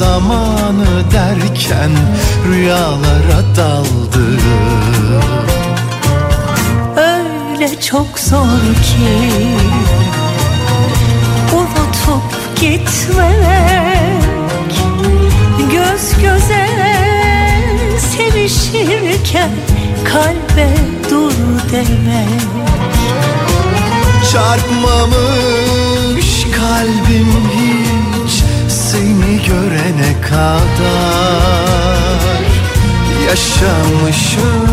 zamanı derken Rüyalara daldı. Öyle çok zor ki Unutup gitmek Göz göze sevişirken Kalbe dur demek. Çarpmamış kalbim hiç Seni görene kadar Yaşamışım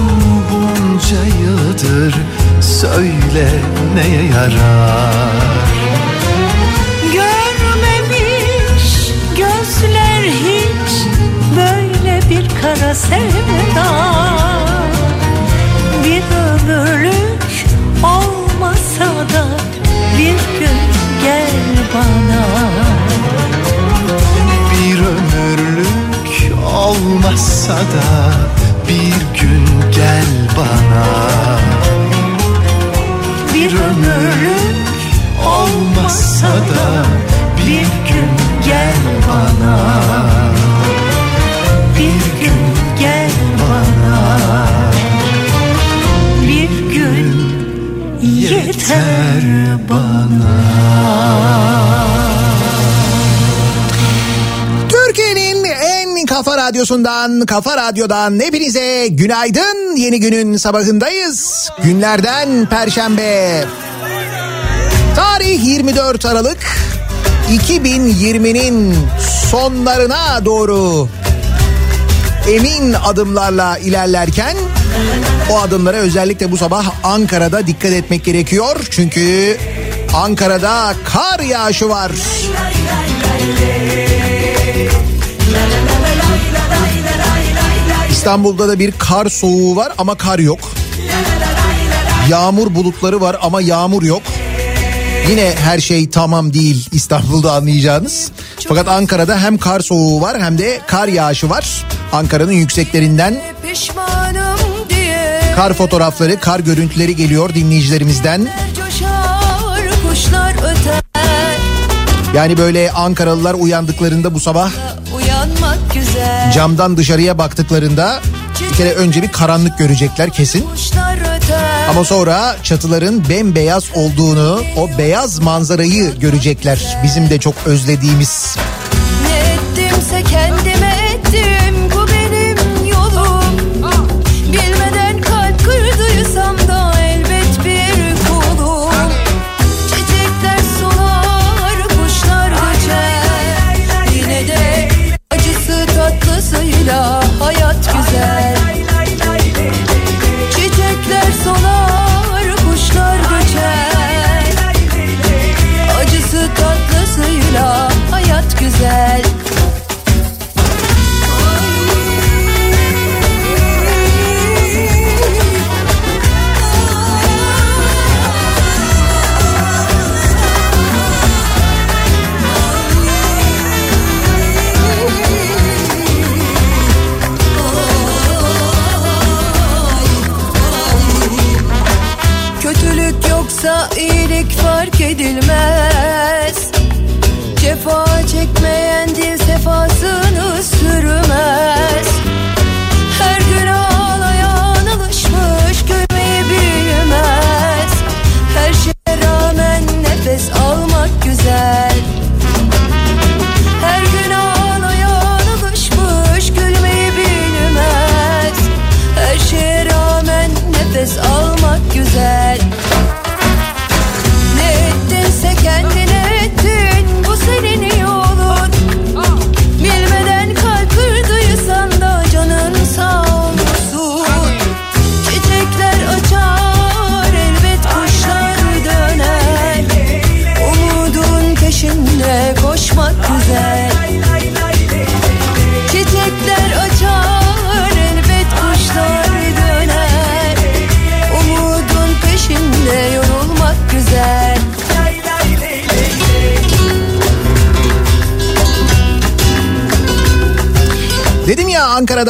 bunca yıldır Söyle neye yarar. Görmemiş gözler hiç böyle bir kara sevda. Bir ömürlük olmasa da bir gün gel bana olmasa da Bir gün gel bana. Bir ömürlük olmasa da bir gün gel bana. Bir gün gel bana. Bir gün yeter Türkiye'nin kafa radyosundan, kafa radyodan hepinize günaydın. Yeni günün sabahındayız. Günlerden Perşembe. Tarih 24 Aralık 2020'nin sonlarına doğru emin adımlarla ilerlerken o adımlara özellikle bu sabah Ankara'da dikkat etmek gerekiyor. Çünkü Ankara'da kar yağışı var. İstanbul'da da bir kar soğuğu var ama kar yok. Yağmur bulutları var ama yağmur yok. Yine her şey tamam değil İstanbul'da anlayacağınız. Fakat Ankara'da hem kar soğuğu var hem de kar yağışı var. Ankara'nın yükseklerinden kar fotoğrafları, kar görüntüleri geliyor dinleyicilerimizden. Yani böyle Ankaralılar uyandıklarında bu sabah camdan dışarıya baktıklarında bir kere önce bir karanlık görecekler kesin. Ama sonra çatıların bembeyaz olduğunu, o beyaz manzarayı görecekler. Bizim de çok özlediğimiz. güzel. Çiçekler solar, kuşlar göçer. Acısı tatlısıyla hayat güzel.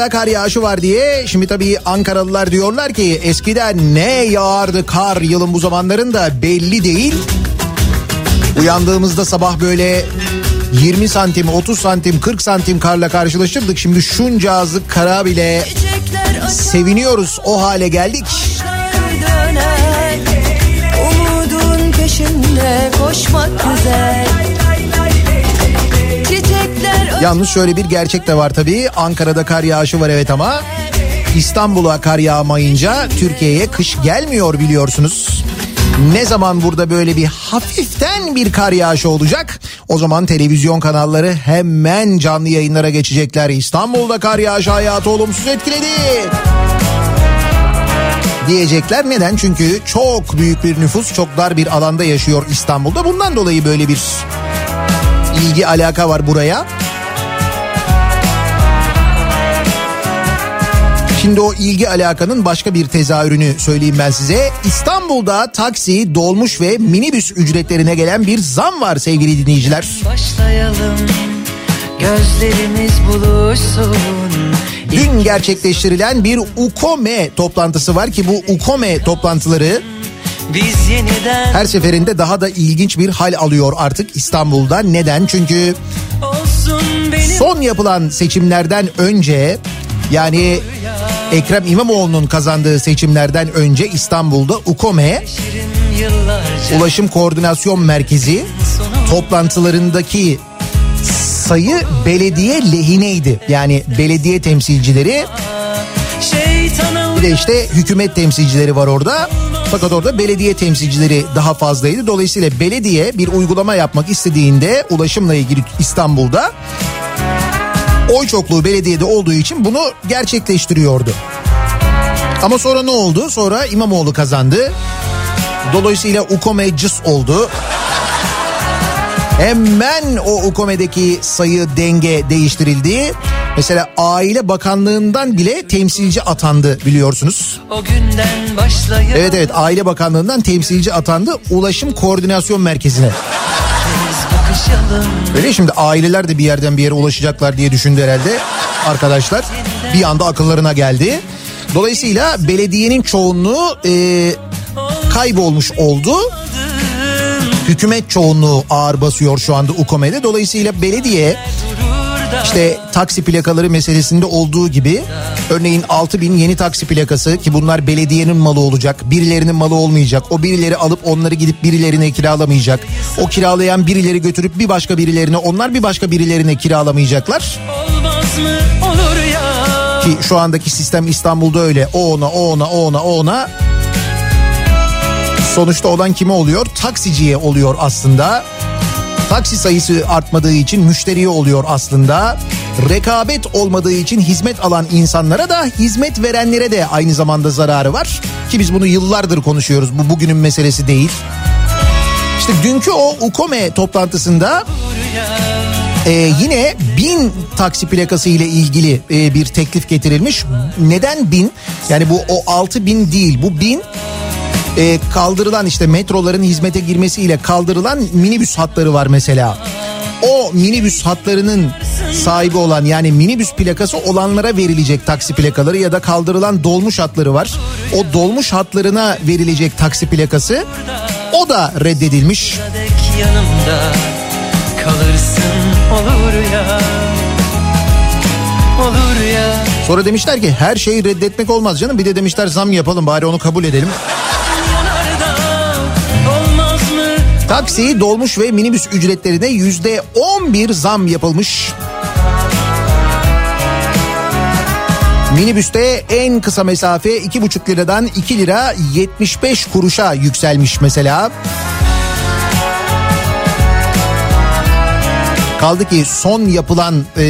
Kar yağışı var diye. Şimdi tabii Ankaralılar diyorlar ki eskiden ne yağardı kar yılın bu zamanlarında belli değil. Uyandığımızda sabah böyle 20 santim, 30 santim, 40 santim karla karşılaşırdık. Şimdi şunca azlık kara bile seviniyoruz o hale geldik. döner Umudun peşinde koşmak güzel Yalnız şöyle bir gerçek de var tabii. Ankara'da kar yağışı var evet ama İstanbul'a kar yağmayınca Türkiye'ye kış gelmiyor biliyorsunuz. Ne zaman burada böyle bir hafiften bir kar yağışı olacak? O zaman televizyon kanalları hemen canlı yayınlara geçecekler. İstanbul'da kar yağışı hayatı olumsuz etkiledi. Diyecekler neden? Çünkü çok büyük bir nüfus çok dar bir alanda yaşıyor İstanbul'da. Bundan dolayı böyle bir ilgi alaka var buraya. Şimdi o ilgi alakanın başka bir tezahürünü söyleyeyim ben size. İstanbul'da taksi, dolmuş ve minibüs ücretlerine gelen bir zam var sevgili dinleyiciler. Başlayalım gözlerimiz buluşsun Dün gerçekleştirilen bir UKOME toplantısı var ki bu UKOME toplantıları her seferinde daha da ilginç bir hal alıyor artık İstanbul'da. Neden? Çünkü son yapılan seçimlerden önce yani Ekrem İmamoğlu'nun kazandığı seçimlerden önce İstanbul'da UKOME Ulaşım Koordinasyon Merkezi toplantılarındaki sayı belediye lehineydi. Yani belediye temsilcileri bir de işte hükümet temsilcileri var orada. Fakat orada belediye temsilcileri daha fazlaydı. Dolayısıyla belediye bir uygulama yapmak istediğinde ulaşımla ilgili İstanbul'da oy çokluğu belediyede olduğu için bunu gerçekleştiriyordu. Ama sonra ne oldu? Sonra İmamoğlu kazandı. Dolayısıyla UKOME cıs oldu. Hemen o UKOME'deki sayı denge değiştirildi. Mesela Aile Bakanlığı'ndan bile temsilci atandı biliyorsunuz. o günden başlayalım Evet evet Aile Bakanlığı'ndan temsilci atandı Ulaşım Koordinasyon Merkezi'ne. Öyle şimdi aileler de bir yerden bir yere ulaşacaklar diye düşündü herhalde arkadaşlar. Bir anda akıllarına geldi. Dolayısıyla belediyenin çoğunluğu e, kaybolmuş oldu. Hükümet çoğunluğu ağır basıyor şu anda UKOME'de. Dolayısıyla belediye işte taksi plakaları meselesinde olduğu gibi örneğin 6000 yeni taksi plakası ki bunlar belediyenin malı olacak. Birilerinin malı olmayacak. O birileri alıp onları gidip birilerine kiralamayacak. O kiralayan birileri götürüp bir başka birilerine onlar bir başka birilerine kiralamayacaklar. olmaz mı olur ya Ki şu andaki sistem İstanbul'da öyle. O ona, o ona, o ona, o ona. Sonuçta olan kime oluyor? Taksiciye oluyor aslında. Taksi sayısı artmadığı için müşteriye oluyor aslında. Rekabet olmadığı için hizmet alan insanlara da hizmet verenlere de aynı zamanda zararı var. Ki biz bunu yıllardır konuşuyoruz. Bu bugünün meselesi değil. İşte dünkü o UKOME toplantısında ee, yine bin taksi plakası ile ilgili e, bir teklif getirilmiş. Neden bin? Yani bu o altı bin değil bu bin e, kaldırılan işte metroların hizmete girmesiyle kaldırılan minibüs hatları var mesela. O minibüs hatlarının sahibi olan yani minibüs plakası olanlara verilecek taksi plakaları ya da kaldırılan dolmuş hatları var. O dolmuş hatlarına verilecek taksi plakası O da reddedilmiş. Yanımda kalırsın olur ya Olur ya Sonra demişler ki her şeyi reddetmek olmaz canım. Bir de demişler zam yapalım bari onu kabul edelim. Taksi, dolmuş ve minibüs ücretlerine yüzde 11 zam yapılmış. Minibüste en kısa mesafe 2,5 liradan 2 lira 75 kuruşa yükselmiş mesela. Kaldı ki son yapılan e,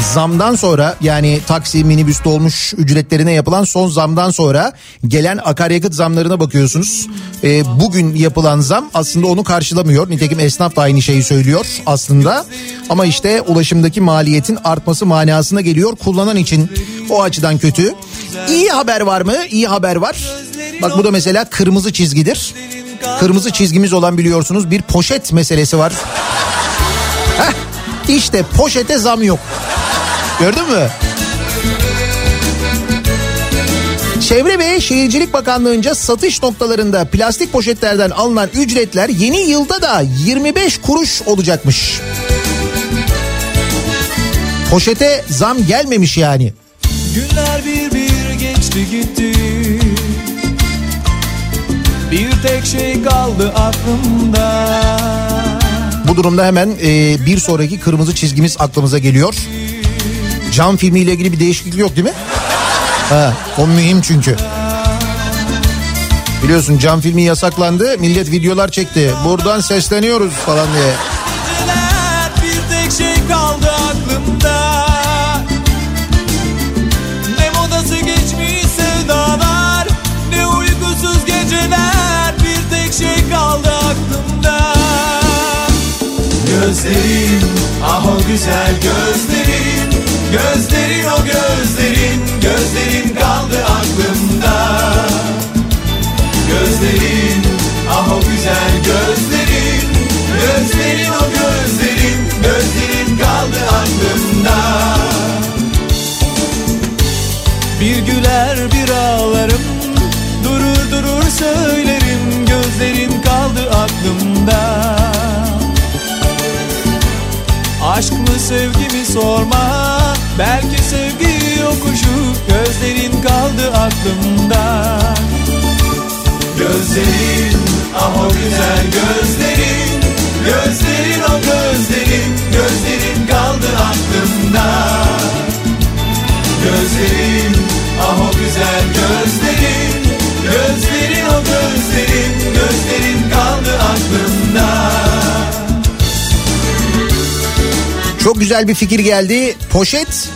zamdan sonra yani taksi minibüs dolmuş ücretlerine yapılan son zamdan sonra gelen akaryakıt zamlarına bakıyorsunuz. E, bugün yapılan zam aslında onu karşılamıyor. Nitekim esnaf da aynı şeyi söylüyor aslında. Ama işte ulaşımdaki maliyetin artması manasına geliyor. Kullanan için o açıdan kötü. İyi haber var mı? İyi haber var. Bak bu da mesela kırmızı çizgidir. Kırmızı çizgimiz olan biliyorsunuz bir poşet meselesi var. Heh, işte poşete zam yok. Gördün mü? Çevre ve Şehircilik Bakanlığı'nca satış noktalarında plastik poşetlerden alınan ücretler yeni yılda da 25 kuruş olacakmış. Poşete zam gelmemiş yani. Günler bir bir geçti gitti Bir tek şey kaldı aklımda Bu durumda hemen e, bir sonraki kırmızı çizgimiz aklımıza geliyor. Cam filmiyle ilgili bir değişiklik yok değil mi? Ha, o mühim çünkü. Biliyorsun cam filmi yasaklandı. Millet videolar çekti. Buradan sesleniyoruz falan diye. Bir tek şey kaldı aklımda Ne modası geçmiş sevdalar Ne uykusuz geceler Bir tek şey kaldı aklımda Gözlerin ah o güzel gözlerin Gözlerin o gözlerin Gözlerin kaldı aklımda. Gözlerin ah o güzel gözlerin. Gözlerin o gözlerin Gözlerin kaldı aklımda. Bir güler bir ağlarım Durur durur söylerim aklımda. Gözlerin ah o güzel gözlerin. Gözlerin o gözlerin. Gözlerin kaldı aklımda. Gözlerin ah o güzel gözlerin. Gözlerin o gözlerin. Gözlerin kaldı aklımda. Çok güzel bir fikir geldi. Poşet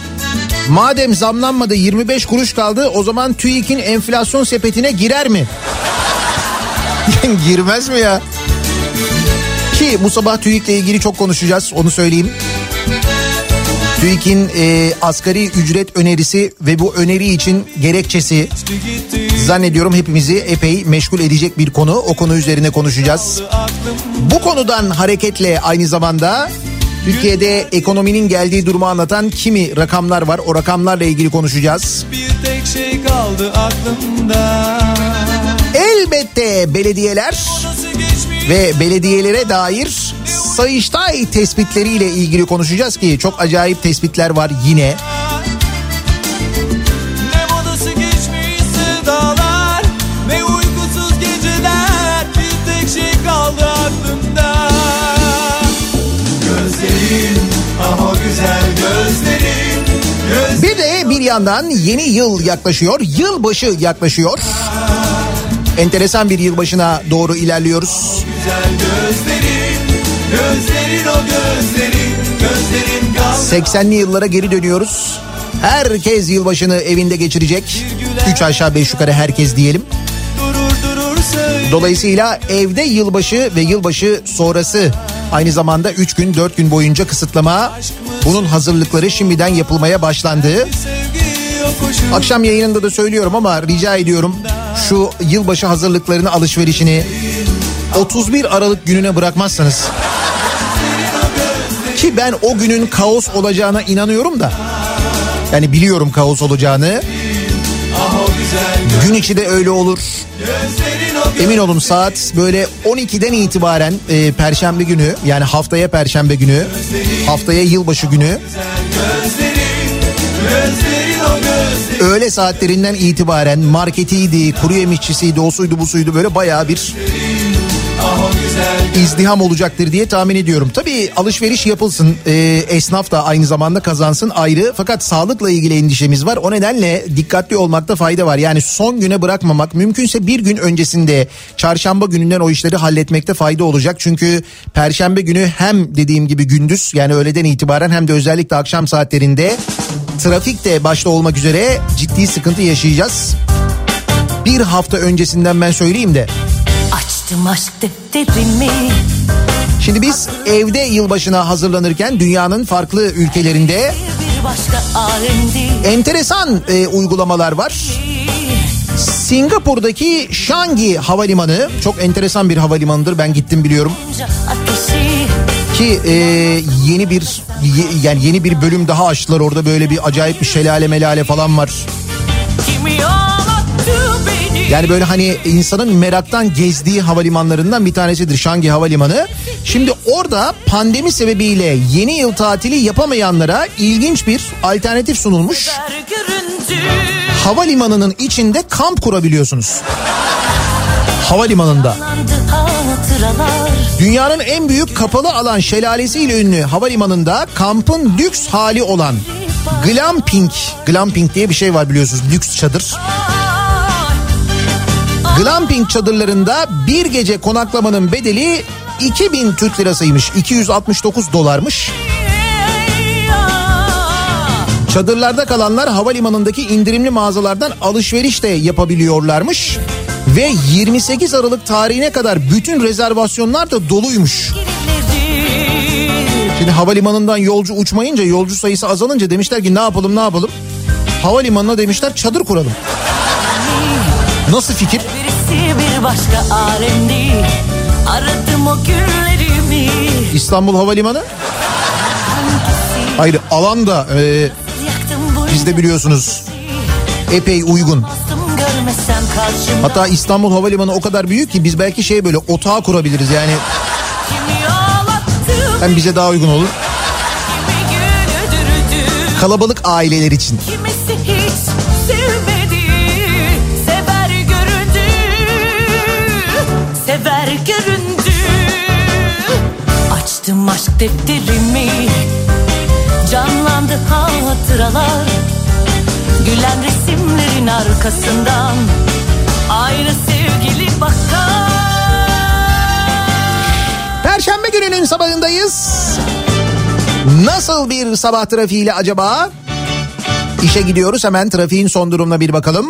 madem zamlanmadı 25 kuruş kaldı o zaman TÜİK'in enflasyon sepetine girer mi? Girmez mi ya? Ki bu sabah TÜİK'le ilgili çok konuşacağız onu söyleyeyim. TÜİK'in e, asgari ücret önerisi ve bu öneri için gerekçesi zannediyorum hepimizi epey meşgul edecek bir konu. O konu üzerine konuşacağız. Bu konudan hareketle aynı zamanda Türkiye'de ekonominin geldiği durumu anlatan kimi rakamlar var. O rakamlarla ilgili konuşacağız. Bir tek şey kaldı aklımda Elbette belediyeler ve belediyelere dair Sayıştay tespitleriyle ilgili konuşacağız ki çok acayip tespitler var yine. Yandan yeni yıl yaklaşıyor. Yılbaşı yaklaşıyor. Enteresan bir yılbaşına doğru ilerliyoruz. gözlerin Gözlerin gözlerin Gözlerin kaldı 80'li yıllara geri dönüyoruz. Herkes yılbaşını evinde geçirecek. 3 aşağı 5 yukarı herkes diyelim. Dolayısıyla evde yılbaşı ve yılbaşı sonrası aynı zamanda 3 gün 4 gün boyunca kısıtlama bunun hazırlıkları şimdiden yapılmaya başlandı. Akşam yayınında da söylüyorum ama rica ediyorum şu yılbaşı hazırlıklarını alışverişini 31 Aralık gününe bırakmazsanız. Ki ben o günün kaos olacağına inanıyorum da. Yani biliyorum kaos olacağını. Gün içi de öyle olur. Emin olun saat böyle 12'den itibaren e, perşembe günü yani haftaya perşembe günü haftaya yılbaşı günü. Gözlerin gözlerin öğle saatlerinden itibaren marketiydi, kuru yemişçisiydi, o suydu bu suydu böyle bayağı bir izdiham olacaktır diye tahmin ediyorum. Tabii alışveriş yapılsın, e, esnaf da aynı zamanda kazansın ayrı. Fakat sağlıkla ilgili endişemiz var. O nedenle dikkatli olmakta fayda var. Yani son güne bırakmamak, mümkünse bir gün öncesinde çarşamba gününden o işleri halletmekte fayda olacak. Çünkü perşembe günü hem dediğim gibi gündüz yani öğleden itibaren hem de özellikle akşam saatlerinde trafik de başta olmak üzere ciddi sıkıntı yaşayacağız. Bir hafta öncesinden ben söyleyeyim de. Açtım aşk defterimi. Şimdi biz evde yılbaşına hazırlanırken dünyanın farklı ülkelerinde enteresan e, uygulamalar var. Singapur'daki Changi Havalimanı çok enteresan bir havalimanıdır ben gittim biliyorum. Ateşi ki e, yeni bir ye- yani yeni bir bölüm daha açtılar orada böyle bir acayip bir şelale melale falan var. Yani böyle hani insanın meraktan gezdiği havalimanlarından bir tanesidir Şangi Havalimanı. Şimdi orada pandemi sebebiyle yeni yıl tatili yapamayanlara ilginç bir alternatif sunulmuş. Havalimanının içinde kamp kurabiliyorsunuz. Havalimanında. Hatıralar Dünyanın en büyük kapalı alan şelalesiyle ünlü havalimanında kampın lüks hali olan glamping, glamping diye bir şey var biliyorsunuz lüks çadır. Glamping çadırlarında bir gece konaklamanın bedeli 2000 Türk lirasıymış. 269 dolarmış. Çadırlarda kalanlar havalimanındaki indirimli mağazalardan alışveriş de yapabiliyorlarmış. Ve 28 Aralık tarihine kadar bütün rezervasyonlar da doluymuş. Şimdi havalimanından yolcu uçmayınca yolcu sayısı azalınca demişler ki ne yapalım ne yapalım. Havalimanına demişler çadır kuralım. Nasıl fikir? Bir başka alemdi Aradım o günlerimi İstanbul Havalimanı? Hayır alan da e, bizde biliyorsunuz epey uygun. Hatta İstanbul Havalimanı o kadar büyük ki biz belki şey böyle otağı kurabiliriz yani. Hem bize daha uygun olur. Kalabalık aileler için. Kimisi hiç sevmedi. Sever göründü. Sever göründü. Açtım aşk defterimi. Canlandı hatıralar Gülen resimlerin arkasından Aynı sevgili bakar Perşembe gününün sabahındayız. Nasıl bir sabah trafiğiyle acaba? İşe gidiyoruz hemen trafiğin son durumuna bir bakalım.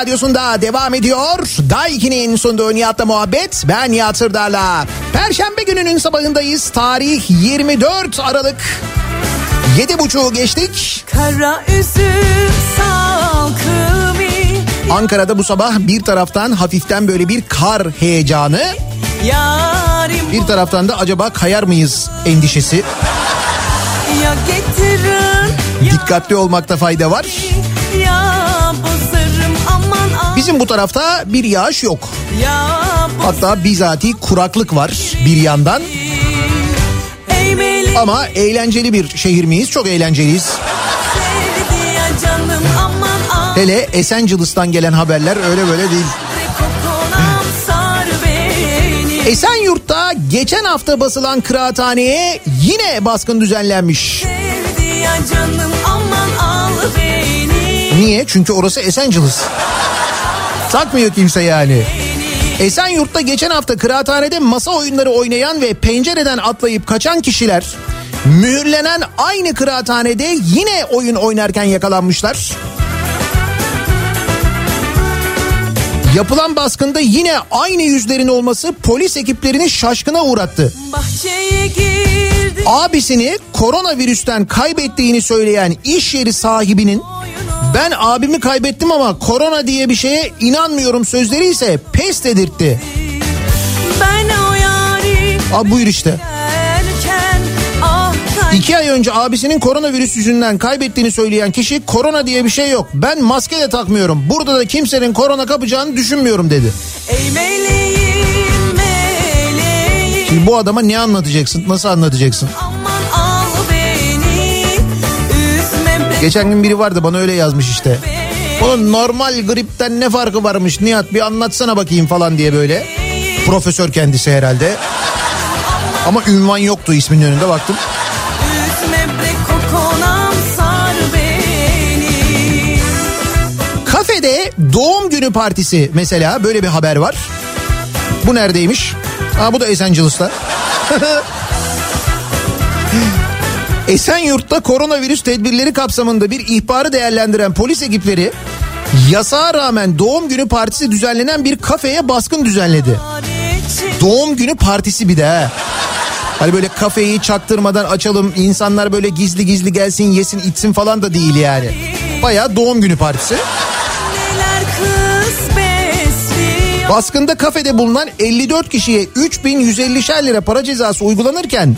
Radyosunda devam ediyor. Daiki'nin sunduğu Nihat'la muhabbet. Ben Nihat Sırdar'la. Perşembe gününün sabahındayız. Tarih 24 Aralık. Yedi buçuğu geçtik. Kara üzüm salkımı Ankara'da bu sabah bir taraftan hafiften böyle bir kar heyecanı. Yarim Bir taraftan da acaba kayar mıyız endişesi. ya getirin Dikkatli olmakta fayda var. Ya Bizim bu tarafta bir yağış yok. Hatta bizatihi kuraklık var bir yandan. Ama eğlenceli bir şehir miyiz? Çok eğlenceliyiz. aman Hele Esencilis'ten gelen haberler öyle böyle değil. Esenyurt'ta geçen hafta basılan kıraathaneye yine baskın düzenlenmiş. Canım Niye? Çünkü orası Esenciles. Takmıyor kimse yani. Esenyurt'ta geçen hafta kıraathanede masa oyunları oynayan ve pencereden atlayıp kaçan kişiler mühürlenen aynı kıraathanede yine oyun oynarken yakalanmışlar. Yapılan baskında yine aynı yüzlerin olması polis ekiplerini şaşkına uğrattı. Abisini koronavirüsten kaybettiğini söyleyen iş yeri sahibinin ben abimi kaybettim ama korona diye bir şeye inanmıyorum sözleri ise pes dedirtti. Ben o yari Abi buyur işte. ah İki ay önce abisinin koronavirüs yüzünden kaybettiğini söyleyen kişi korona diye bir şey yok. Ben maske de takmıyorum. Burada da kimsenin korona kapacağını düşünmüyorum dedi. Ey meleğim meleğim Şimdi bu adama ne anlatacaksın? Nasıl anlatacaksın? Geçen gün biri vardı bana öyle yazmış işte. Onun normal gripten ne farkı varmış Nihat bir anlatsana bakayım falan diye böyle. Profesör kendisi herhalde. Ama ünvan yoktu isminin önünde baktım. Kafede doğum günü partisi mesela böyle bir haber var. Bu neredeymiş? Aa bu da Esencilis'ta. Esenyurt'ta koronavirüs tedbirleri kapsamında bir ihbarı değerlendiren polis ekipleri yasağa rağmen doğum günü partisi düzenlenen bir kafeye baskın düzenledi. Doğum günü partisi bir de ha. Hani böyle kafeyi çaktırmadan açalım insanlar böyle gizli gizli gelsin yesin içsin falan da değil yani. Baya doğum günü partisi. Baskında kafede bulunan 54 kişiye 3150'şer lira para cezası uygulanırken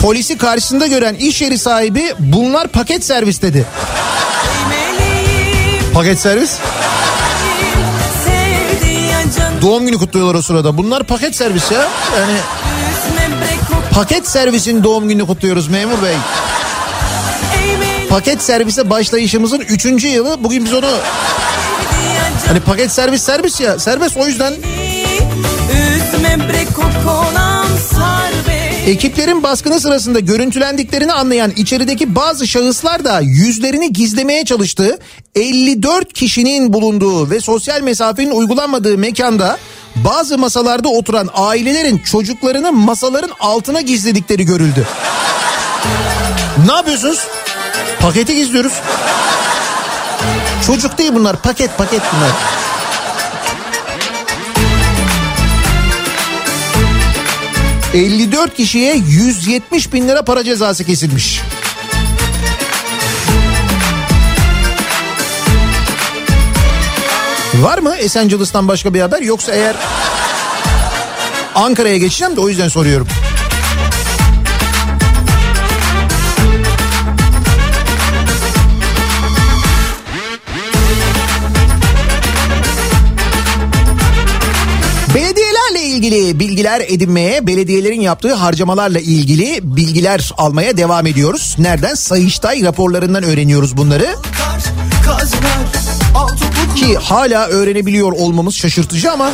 polisi karşısında gören iş yeri sahibi bunlar paket servis dedi. Paket servis? Doğum günü kutluyorlar o sırada. Bunlar paket servis ya. Yani paket servisin doğum gününü kutluyoruz memur bey. Paket servise başlayışımızın 3. yılı. Bugün biz onu hani paket servis servis ya serbest o yüzden Üzme bre Ekiplerin baskını sırasında görüntülendiklerini anlayan içerideki bazı şahıslar da yüzlerini gizlemeye çalıştığı 54 kişinin bulunduğu ve sosyal mesafenin uygulanmadığı mekanda bazı masalarda oturan ailelerin çocuklarını masaların altına gizledikleri görüldü. Ne yapıyorsunuz? Paketi gizliyoruz. Çocuk değil bunlar paket paket bunlar. ...54 kişiye 170 bin lira para cezası kesilmiş. Var mı Esencilis'ten başka bir haber yoksa eğer... Ankara'ya geçeceğim de o yüzden soruyorum. İlgili bilgiler edinmeye, belediyelerin yaptığı harcamalarla ilgili bilgiler almaya devam ediyoruz. Nereden? Sayıştay raporlarından öğreniyoruz bunları. Ki hala öğrenebiliyor olmamız şaşırtıcı ama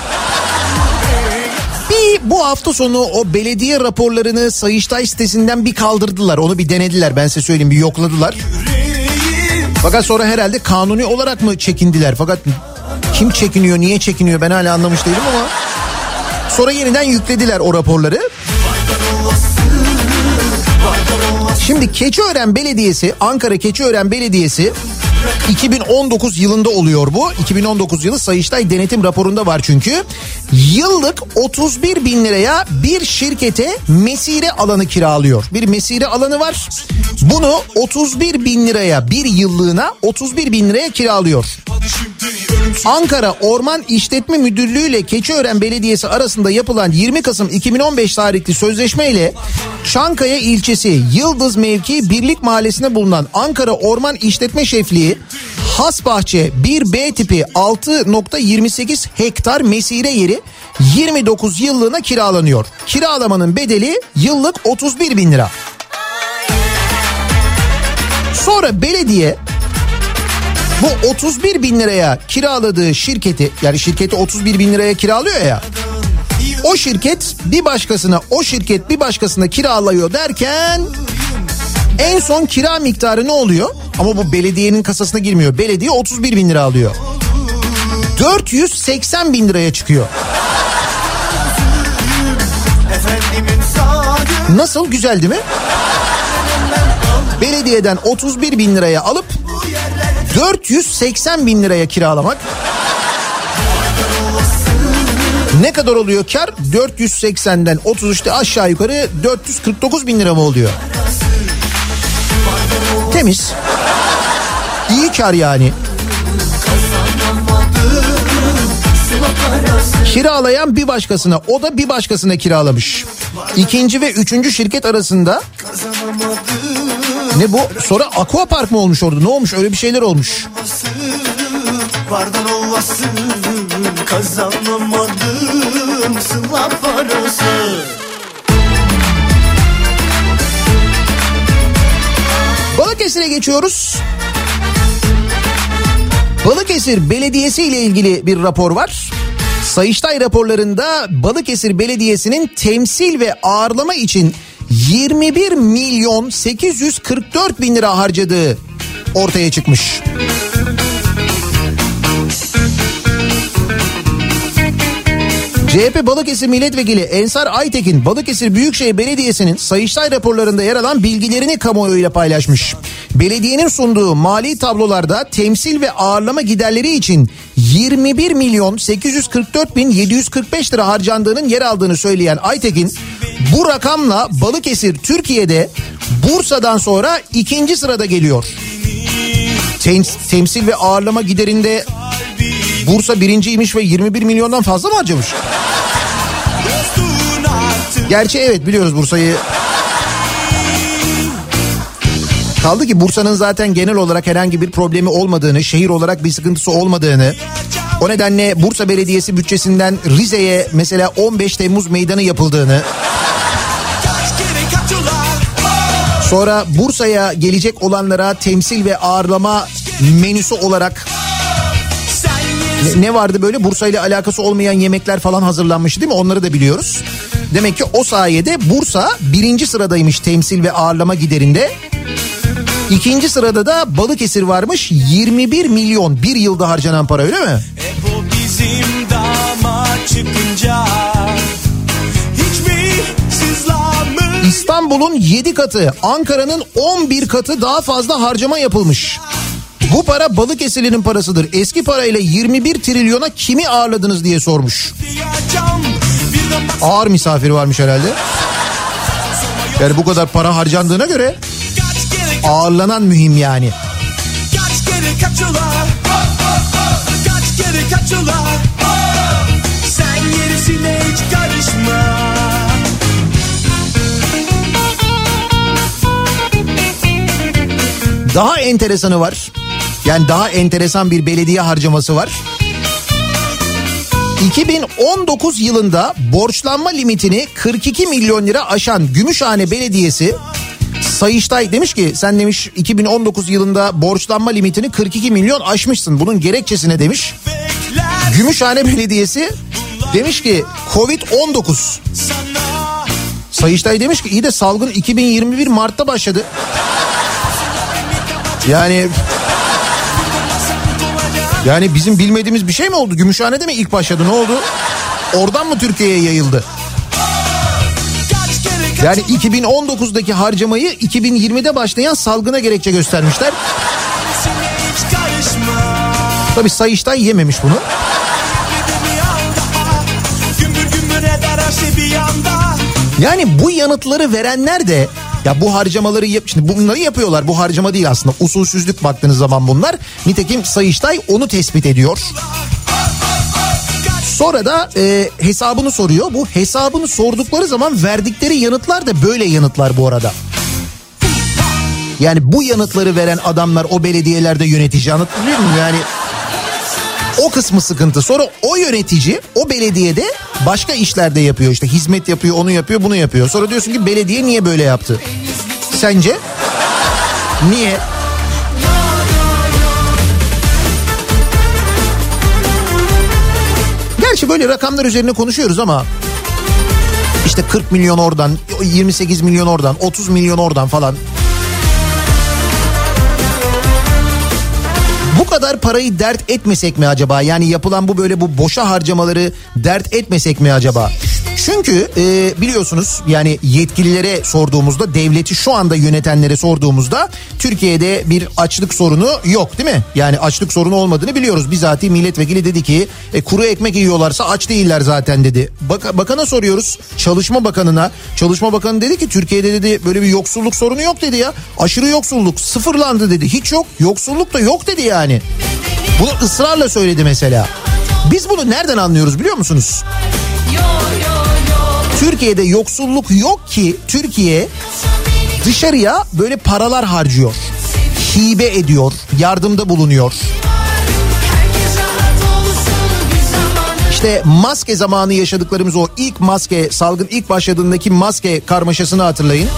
bir bu hafta sonu o belediye raporlarını Sayıştay sitesinden bir kaldırdılar. Onu bir denediler ben size söyleyeyim bir yokladılar. Fakat sonra herhalde kanuni olarak mı çekindiler? Fakat kim çekiniyor, niye çekiniyor ben hala anlamış değilim ama... Sonra yeniden yüklediler o raporları. Şimdi Keçiören Belediyesi, Ankara Keçiören Belediyesi 2019 yılında oluyor bu. 2019 yılı Sayıştay denetim raporunda var çünkü. Yıllık 31 bin liraya bir şirkete mesire alanı kiralıyor. Bir mesire alanı var. Bunu 31 bin liraya bir yıllığına 31 bin liraya kiralıyor. Ankara Orman İşletme Müdürlüğü ile Keçiören Belediyesi arasında yapılan 20 Kasım 2015 tarihli sözleşme ile Çankaya ilçesi Yıldız mevki Birlik Mahallesi'nde bulunan Ankara Orman İşletme Şefliği Hasbahçe 1B tipi 6.28 hektar mesire yeri 29 yıllığına kiralanıyor. Kiralamanın bedeli yıllık 31 bin lira. Sonra belediye bu 31 bin liraya kiraladığı şirketi yani şirketi 31 bin liraya kiralıyor ya o şirket bir başkasına o şirket bir başkasına kiralıyor derken en son kira miktarı ne oluyor? Ama bu belediyenin kasasına girmiyor. Belediye 31 bin lira alıyor. 480 bin liraya çıkıyor. Nasıl güzel değil mi? Belediyeden 31 bin liraya alıp 480 bin liraya kiralamak. Ne kadar oluyor kar? 480'den 30 işte aşağı yukarı 449 bin lira mı oluyor? Temiz. İyi kar yani. Kiralayan bir başkasına o da bir başkasına kiralamış. İkinci ve üçüncü şirket arasında ne bu? Sonra aqua park mı olmuş orada? Ne olmuş? Öyle bir şeyler olmuş. Vardan olmasın kazanamadım sıla parası Balıkesir'e geçiyoruz. Balıkesir Belediyesi ile ilgili bir rapor var. Sayıştay raporlarında Balıkesir Belediyesi'nin temsil ve ağırlama için 21 milyon 844 bin lira harcadığı ortaya çıkmış. CHP Balıkesir Milletvekili Ensar Aytekin Balıkesir Büyükşehir Belediyesi'nin Sayıştay raporlarında yer alan bilgilerini kamuoyuyla paylaşmış. Belediyenin sunduğu mali tablolarda temsil ve ağırlama giderleri için 21 milyon 844 bin 745 lira harcandığının yer aldığını söyleyen Aytekin bu rakamla Balıkesir Türkiye'de Bursa'dan sonra ikinci sırada geliyor. Tem- temsil ve ağırlama giderinde Bursa birinciymiş ve 21 milyondan fazla mı harcamış? Gerçi evet biliyoruz Bursa'yı. Kaldı ki Bursa'nın zaten genel olarak herhangi bir problemi olmadığını, şehir olarak bir sıkıntısı olmadığını, o nedenle Bursa Belediyesi bütçesinden Rize'ye mesela 15 Temmuz meydanı yapıldığını, sonra Bursa'ya gelecek olanlara temsil ve ağırlama menüsü olarak ne- ne vardı böyle Bursa ile alakası olmayan yemekler falan hazırlanmıştı değil mi? Onları da biliyoruz. Demek ki o sayede Bursa birinci sıradaymış temsil ve ağırlama giderinde. İkinci sırada da Balıkesir varmış 21 milyon bir yılda harcanan para öyle mi? Hep o bizim dama çıkınca İstanbul'un 7 katı Ankara'nın 11 katı daha fazla harcama yapılmış. Bu para Balıkesirli'nin parasıdır. Eski parayla 21 trilyona kimi ağırladınız diye sormuş. Ağır misafir varmış herhalde. Yani bu kadar para harcandığına göre ağırlanan mühim yani. kaç kere kaç ulan Kaç kere kaç ulan Sen gerisine hiç karışma Daha enteresanı var. Yani daha enteresan bir belediye harcaması var. 2019 yılında borçlanma limitini 42 milyon lira aşan Gümüşhane Belediyesi Sayıştay demiş ki sen demiş 2019 yılında borçlanma limitini 42 milyon aşmışsın. Bunun gerekçesine demiş. Gümüşhane Belediyesi demiş ki Covid-19 sana Sayıştay demiş ki iyi de salgın 2021 Mart'ta başladı. Yani yani bizim bilmediğimiz bir şey mi oldu? Gümüşhane'de mi ilk başladı? Ne oldu? Oradan mı Türkiye'ye yayıldı? Yani 2019'daki harcamayı 2020'de başlayan salgına gerekçe göstermişler. Tabii Sayıştay yememiş bunu. Yani bu yanıtları verenler de ya bu harcamaları yap şimdi bunları yapıyorlar. Bu harcama değil aslında. Usulsüzlük baktığınız zaman bunlar. Nitekim Sayıştay onu tespit ediyor. Sonra da e, hesabını soruyor. Bu hesabını sordukları zaman verdikleri yanıtlar da böyle yanıtlar bu arada. Yani bu yanıtları veren adamlar o belediyelerde yönetici anlatabiliyor muyum? Yani o kısmı sıkıntı. Sonra o yönetici o belediyede başka işlerde yapıyor işte hizmet yapıyor onu yapıyor bunu yapıyor. Sonra diyorsun ki belediye niye böyle yaptı? Sence? Niye? Gerçi böyle rakamlar üzerine konuşuyoruz ama işte 40 milyon oradan, 28 milyon oradan, 30 milyon oradan falan. Kadar parayı dert etmesek mi acaba? Yani yapılan bu böyle bu boşa harcamaları dert etmesek mi acaba? Çünkü e, biliyorsunuz yani yetkililere sorduğumuzda devleti şu anda yönetenlere sorduğumuzda Türkiye'de bir açlık sorunu yok değil mi? Yani açlık sorunu olmadığını biliyoruz. Bizatihi milletvekili dedi ki e, kuru ekmek yiyorlarsa aç değiller zaten dedi. Bak, bakana soruyoruz Çalışma Bakanı'na. Çalışma Bakanı dedi ki Türkiye'de dedi böyle bir yoksulluk sorunu yok dedi ya. Aşırı yoksulluk sıfırlandı dedi. Hiç yok yoksulluk da yok dedi yani. Bunu ısrarla söyledi mesela. Biz bunu nereden anlıyoruz biliyor musunuz? Türkiye'de yoksulluk yok ki Türkiye dışarıya böyle paralar harcıyor. Hibe ediyor, yardımda bulunuyor. İşte maske zamanı yaşadıklarımız o ilk maske salgın ilk başladığındaki maske karmaşasını hatırlayın.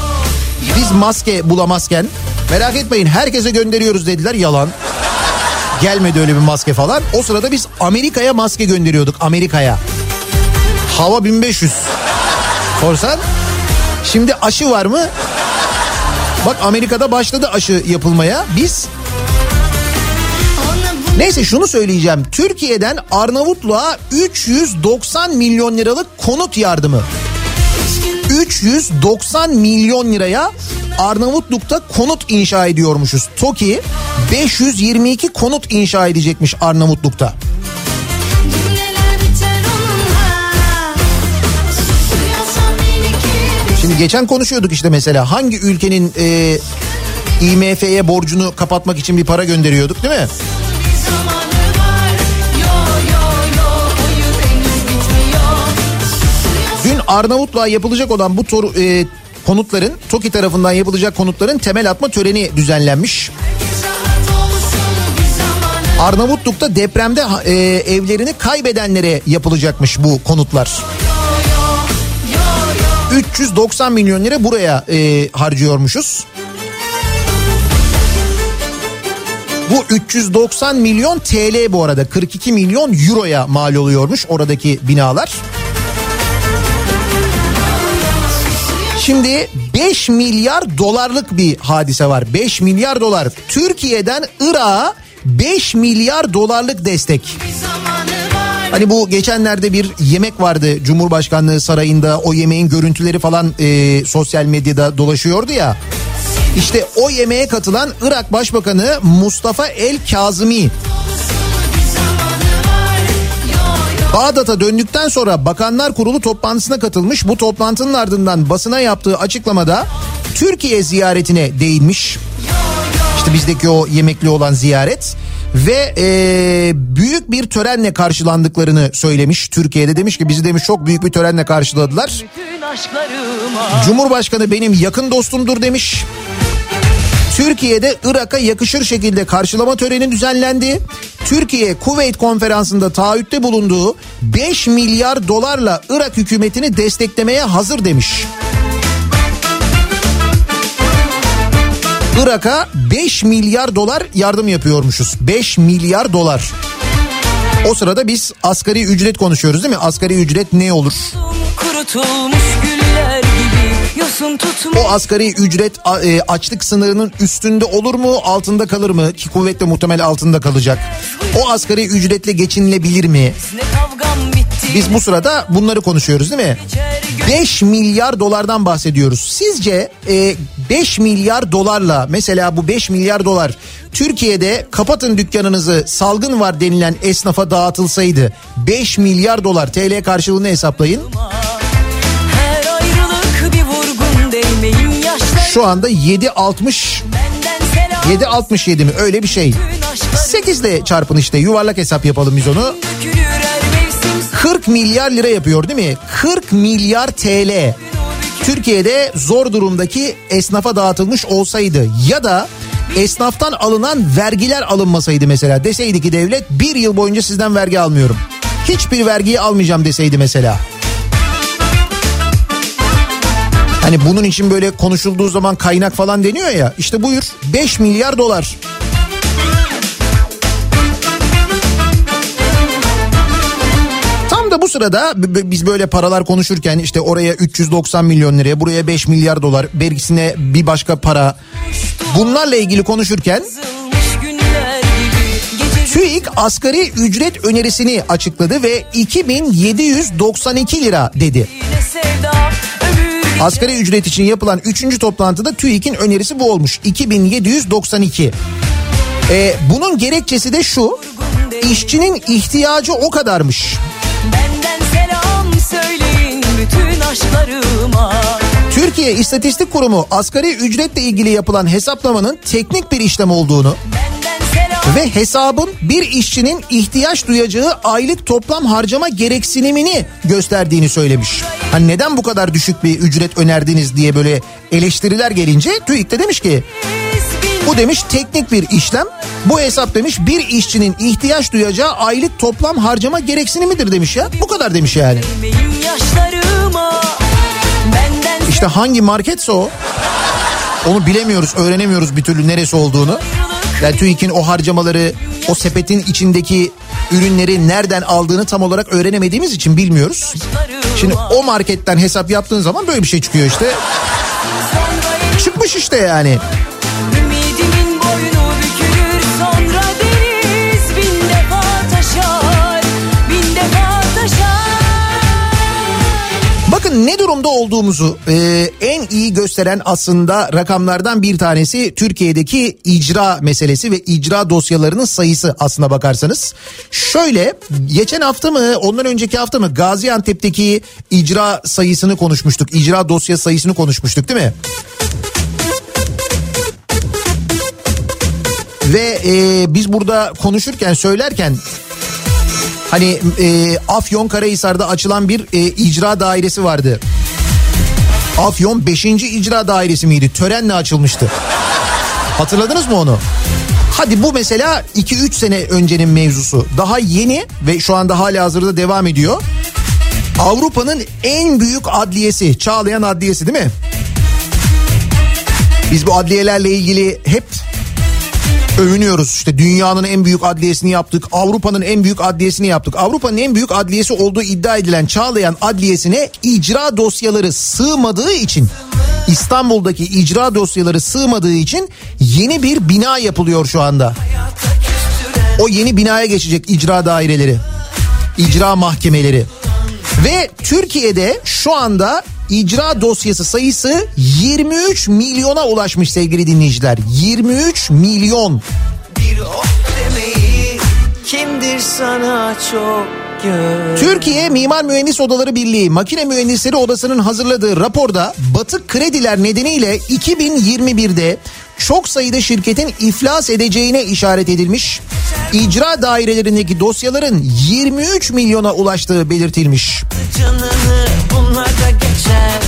Biz maske bulamazken merak etmeyin herkese gönderiyoruz dediler yalan. Gelmedi öyle bir maske falan. O sırada biz Amerika'ya maske gönderiyorduk Amerika'ya. Hava 1500. Korsan. Şimdi aşı var mı? Bak Amerika'da başladı aşı yapılmaya. Biz Neyse şunu söyleyeceğim. Türkiye'den Arnavutluğa 390 milyon liralık konut yardımı. 390 milyon liraya Arnavutluk'ta konut inşa ediyormuşuz. TOKİ 522 konut inşa edecekmiş Arnavutluk'ta. Şimdi geçen konuşuyorduk işte mesela hangi ülkenin e, IMF'ye borcunu kapatmak için bir para gönderiyorduk değil mi? Dün Arnavutluğa yapılacak olan bu tor, e, konutların TOKİ tarafından yapılacak konutların temel atma töreni düzenlenmiş. Arnavutluk'ta depremde e, evlerini kaybedenlere yapılacakmış bu konutlar. 390 milyon lira buraya e, harcıyormuşuz. Bu 390 milyon TL bu arada 42 milyon euroya mal oluyormuş oradaki binalar. Şimdi 5 milyar dolarlık bir hadise var. 5 milyar dolar. Türkiye'den Irak'a 5 milyar dolarlık destek. Hani bu geçenlerde bir yemek vardı Cumhurbaşkanlığı sarayında o yemeğin görüntüleri falan e, sosyal medyada dolaşıyordu ya. İşte o yemeğe katılan Irak Başbakanı Mustafa El Kazimi Bağdat'a döndükten sonra Bakanlar Kurulu toplantısına katılmış. Bu toplantının ardından basına yaptığı açıklamada Türkiye ziyaretine değinmiş. İşte bizdeki o yemekli olan ziyaret ve e, büyük bir törenle karşılandıklarını söylemiş. Türkiye'de demiş ki bizi demiş çok büyük bir törenle karşıladılar. Cumhurbaşkanı benim yakın dostumdur demiş. Türkiye'de Irak'a yakışır şekilde karşılama töreni düzenlendi. Türkiye Kuveyt konferansında taahhütte bulunduğu 5 milyar dolarla Irak hükümetini desteklemeye hazır demiş. Irak'a 5 milyar dolar yardım yapıyormuşuz. 5 milyar dolar. O sırada biz asgari ücret konuşuyoruz değil mi? Asgari ücret ne olur? Kurutulmuş güller gibi yosun tutmuş. O asgari ücret e, açlık sınırının üstünde olur mu altında kalır mı? Ki kuvvetle muhtemel altında kalacak. O asgari ücretle geçinilebilir mi? Biz bu sırada bunları konuşuyoruz değil mi? 5 milyar dolardan bahsediyoruz. Sizce e, 5 milyar dolarla mesela bu 5 milyar dolar Türkiye'de kapatın dükkanınızı salgın var denilen esnafa dağıtılsaydı 5 milyar dolar TL karşılığını hesaplayın. Şu anda 7.60 Benden selam. 7.67 mi öyle bir şey. 8 ile çarpın işte yuvarlak hesap yapalım biz onu. Dökülür her mevsim 40 milyar lira yapıyor değil mi? 40 milyar TL. Türkiye'de zor durumdaki esnafa dağıtılmış olsaydı ya da esnaftan alınan vergiler alınmasaydı mesela deseydi ki devlet bir yıl boyunca sizden vergi almıyorum. Hiçbir vergiyi almayacağım deseydi mesela. Hani bunun için böyle konuşulduğu zaman kaynak falan deniyor ya işte buyur 5 milyar dolar. Bu sırada biz böyle paralar konuşurken işte oraya 390 milyon liraya buraya 5 milyar dolar vergisine bir başka para bunlarla ilgili konuşurken TÜİK asgari ücret önerisini açıkladı ve 2792 lira dedi. Asgari ücret için yapılan 3. toplantıda TÜİK'in önerisi bu olmuş. 2792. Ee, bunun gerekçesi de şu. İşçinin ihtiyacı o kadarmış. Türkiye İstatistik Kurumu asgari ücretle ilgili yapılan hesaplamanın teknik bir işlem olduğunu ve hesabın bir işçinin ihtiyaç duyacağı aylık toplam harcama gereksinimini gösterdiğini söylemiş. Hani neden bu kadar düşük bir ücret önerdiniz diye böyle eleştiriler gelince TÜİK de demiş ki bu demiş teknik bir işlem. Bu hesap demiş bir işçinin ihtiyaç duyacağı aylık toplam harcama gereksinimidir demiş ya. Bu kadar demiş yani. İşte hangi marketse o. Onu bilemiyoruz, öğrenemiyoruz bir türlü neresi olduğunu. Yani TÜİK'in o harcamaları, o sepetin içindeki ürünleri nereden aldığını tam olarak öğrenemediğimiz için bilmiyoruz. Şimdi o marketten hesap yaptığın zaman böyle bir şey çıkıyor işte. Çıkmış işte yani. Bakın ne durumda olduğumuzu e, en iyi gösteren aslında rakamlardan bir tanesi Türkiye'deki icra meselesi ve icra dosyalarının sayısı aslına bakarsanız. Şöyle geçen hafta mı ondan önceki hafta mı Gaziantep'teki icra sayısını konuşmuştuk. İcra dosya sayısını konuşmuştuk değil mi? Ve e, biz burada konuşurken söylerken Hani e, Afyon Karahisar'da açılan bir e, icra dairesi vardı. Afyon 5. icra dairesi miydi? Törenle açılmıştı. Hatırladınız mı onu? Hadi bu mesela 2-3 sene öncenin mevzusu. Daha yeni ve şu anda hala hazırda devam ediyor. Avrupa'nın en büyük adliyesi Çağlayan Adliyesi değil mi? Biz bu adliyelerle ilgili hep övünüyoruz. İşte dünyanın en büyük adliyesini yaptık. Avrupa'nın en büyük adliyesini yaptık. Avrupa'nın en büyük adliyesi olduğu iddia edilen Çağlayan Adliyesi'ne icra dosyaları sığmadığı için İstanbul'daki icra dosyaları sığmadığı için yeni bir bina yapılıyor şu anda. O yeni binaya geçecek icra daireleri. icra mahkemeleri. Ve Türkiye'de şu anda icra dosyası sayısı 23 milyona ulaşmış sevgili dinleyiciler. 23 milyon. Bir demeyi kimdir sana çok Türkiye Mimar Mühendis Odaları Birliği Makine Mühendisleri Odası'nın hazırladığı raporda batık krediler nedeniyle 2021'de çok sayıda şirketin iflas edeceğine işaret edilmiş. İcra dairelerindeki dosyaların 23 milyona ulaştığı belirtilmiş. Canını bunlar da geçer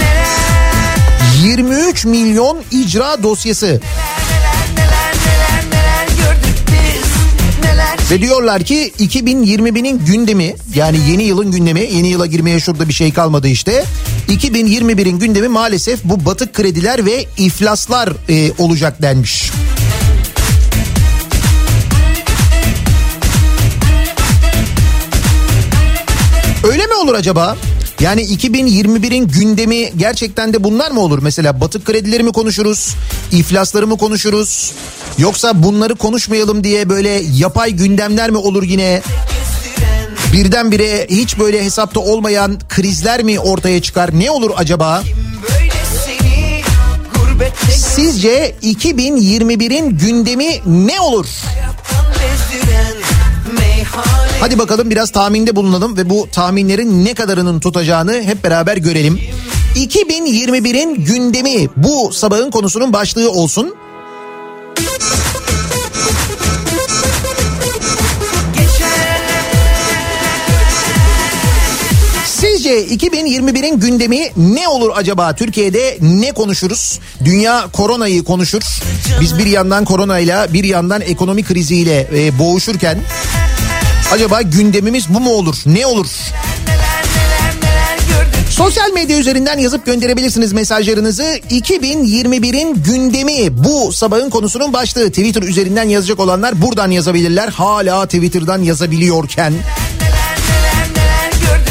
Neler 23 milyon icra dosyası. Ve diyorlar ki 2021'in gündemi yani yeni yılın gündemi yeni yıla girmeye şurada bir şey kalmadı işte. 2021'in gündemi maalesef bu batık krediler ve iflaslar e, olacak denmiş. Öyle mi olur acaba? Yani 2021'in gündemi gerçekten de bunlar mı olur? Mesela batık kredileri mi konuşuruz? İflasları mı konuşuruz? Yoksa bunları konuşmayalım diye böyle yapay gündemler mi olur yine? Birdenbire hiç böyle hesapta olmayan krizler mi ortaya çıkar? Ne olur acaba? Sizce 2021'in gündemi ne olur? Hadi bakalım biraz tahminde bulunalım ve bu tahminlerin ne kadarının tutacağını hep beraber görelim. 2021'in gündemi bu sabahın konusunun başlığı olsun. Sizce 2021'in gündemi ne olur acaba? Türkiye'de ne konuşuruz? Dünya koronayı konuşur. Biz bir yandan koronayla bir yandan ekonomi kriziyle e, boğuşurken acaba gündemimiz bu mu olur? Ne olur? Sosyal medya üzerinden yazıp gönderebilirsiniz mesajlarınızı. 2021'in gündemi bu sabahın konusunun başlığı. Twitter üzerinden yazacak olanlar buradan yazabilirler. Hala Twitter'dan yazabiliyorken.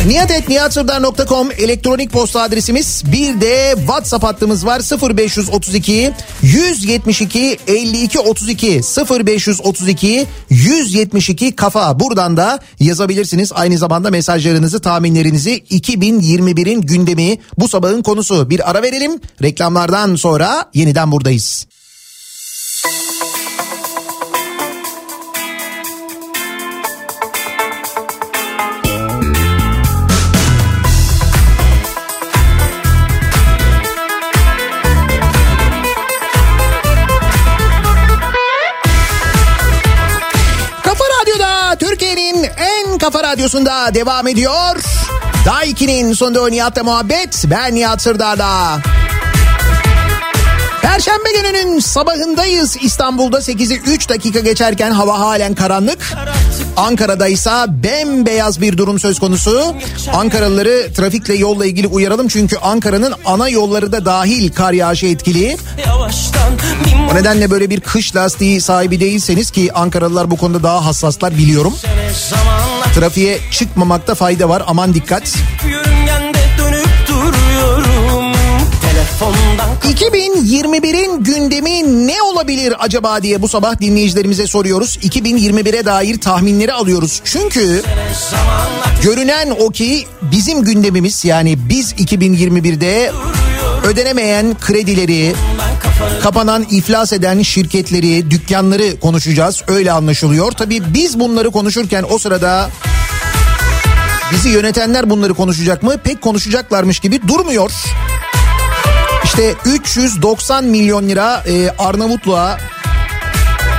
Nihatetnihatsırdar.com elektronik posta adresimiz. Bir de WhatsApp hattımız var 0532 172 52 32 0532 172 kafa. Buradan da yazabilirsiniz. Aynı zamanda mesajlarınızı, tahminlerinizi 2021'in gündemi bu sabahın konusu. Bir ara verelim. Reklamlardan sonra yeniden buradayız. Kafa radyosunda devam ediyor. Daiki'nin sonunda Nihat'la muhabbet. Ben Nihat Sırdar'da. Perşembe gününün sabahındayız. İstanbul'da 8'i 3 dakika geçerken hava halen karanlık. Ankara'da ise bembeyaz bir durum söz konusu. Ankaralıları trafikle yolla ilgili uyaralım çünkü Ankara'nın ana yolları da dahil kar yağışı etkili. O nedenle böyle bir kış lastiği sahibi değilseniz ki Ankaralılar bu konuda daha hassaslar biliyorum. Trafiğe çıkmamakta fayda var aman dikkat. yörüngende 2021'in gündemi ne olabilir acaba diye bu sabah dinleyicilerimize soruyoruz. 2021'e dair tahminleri alıyoruz. Çünkü görünen o ki bizim gündemimiz yani biz 2021'de ödenemeyen kredileri, kapanan iflas eden şirketleri, dükkanları konuşacağız. Öyle anlaşılıyor. Tabii biz bunları konuşurken o sırada bizi yönetenler bunları konuşacak mı? Pek konuşacaklarmış gibi durmuyor. İşte 390 milyon lira e, Arnavutluğa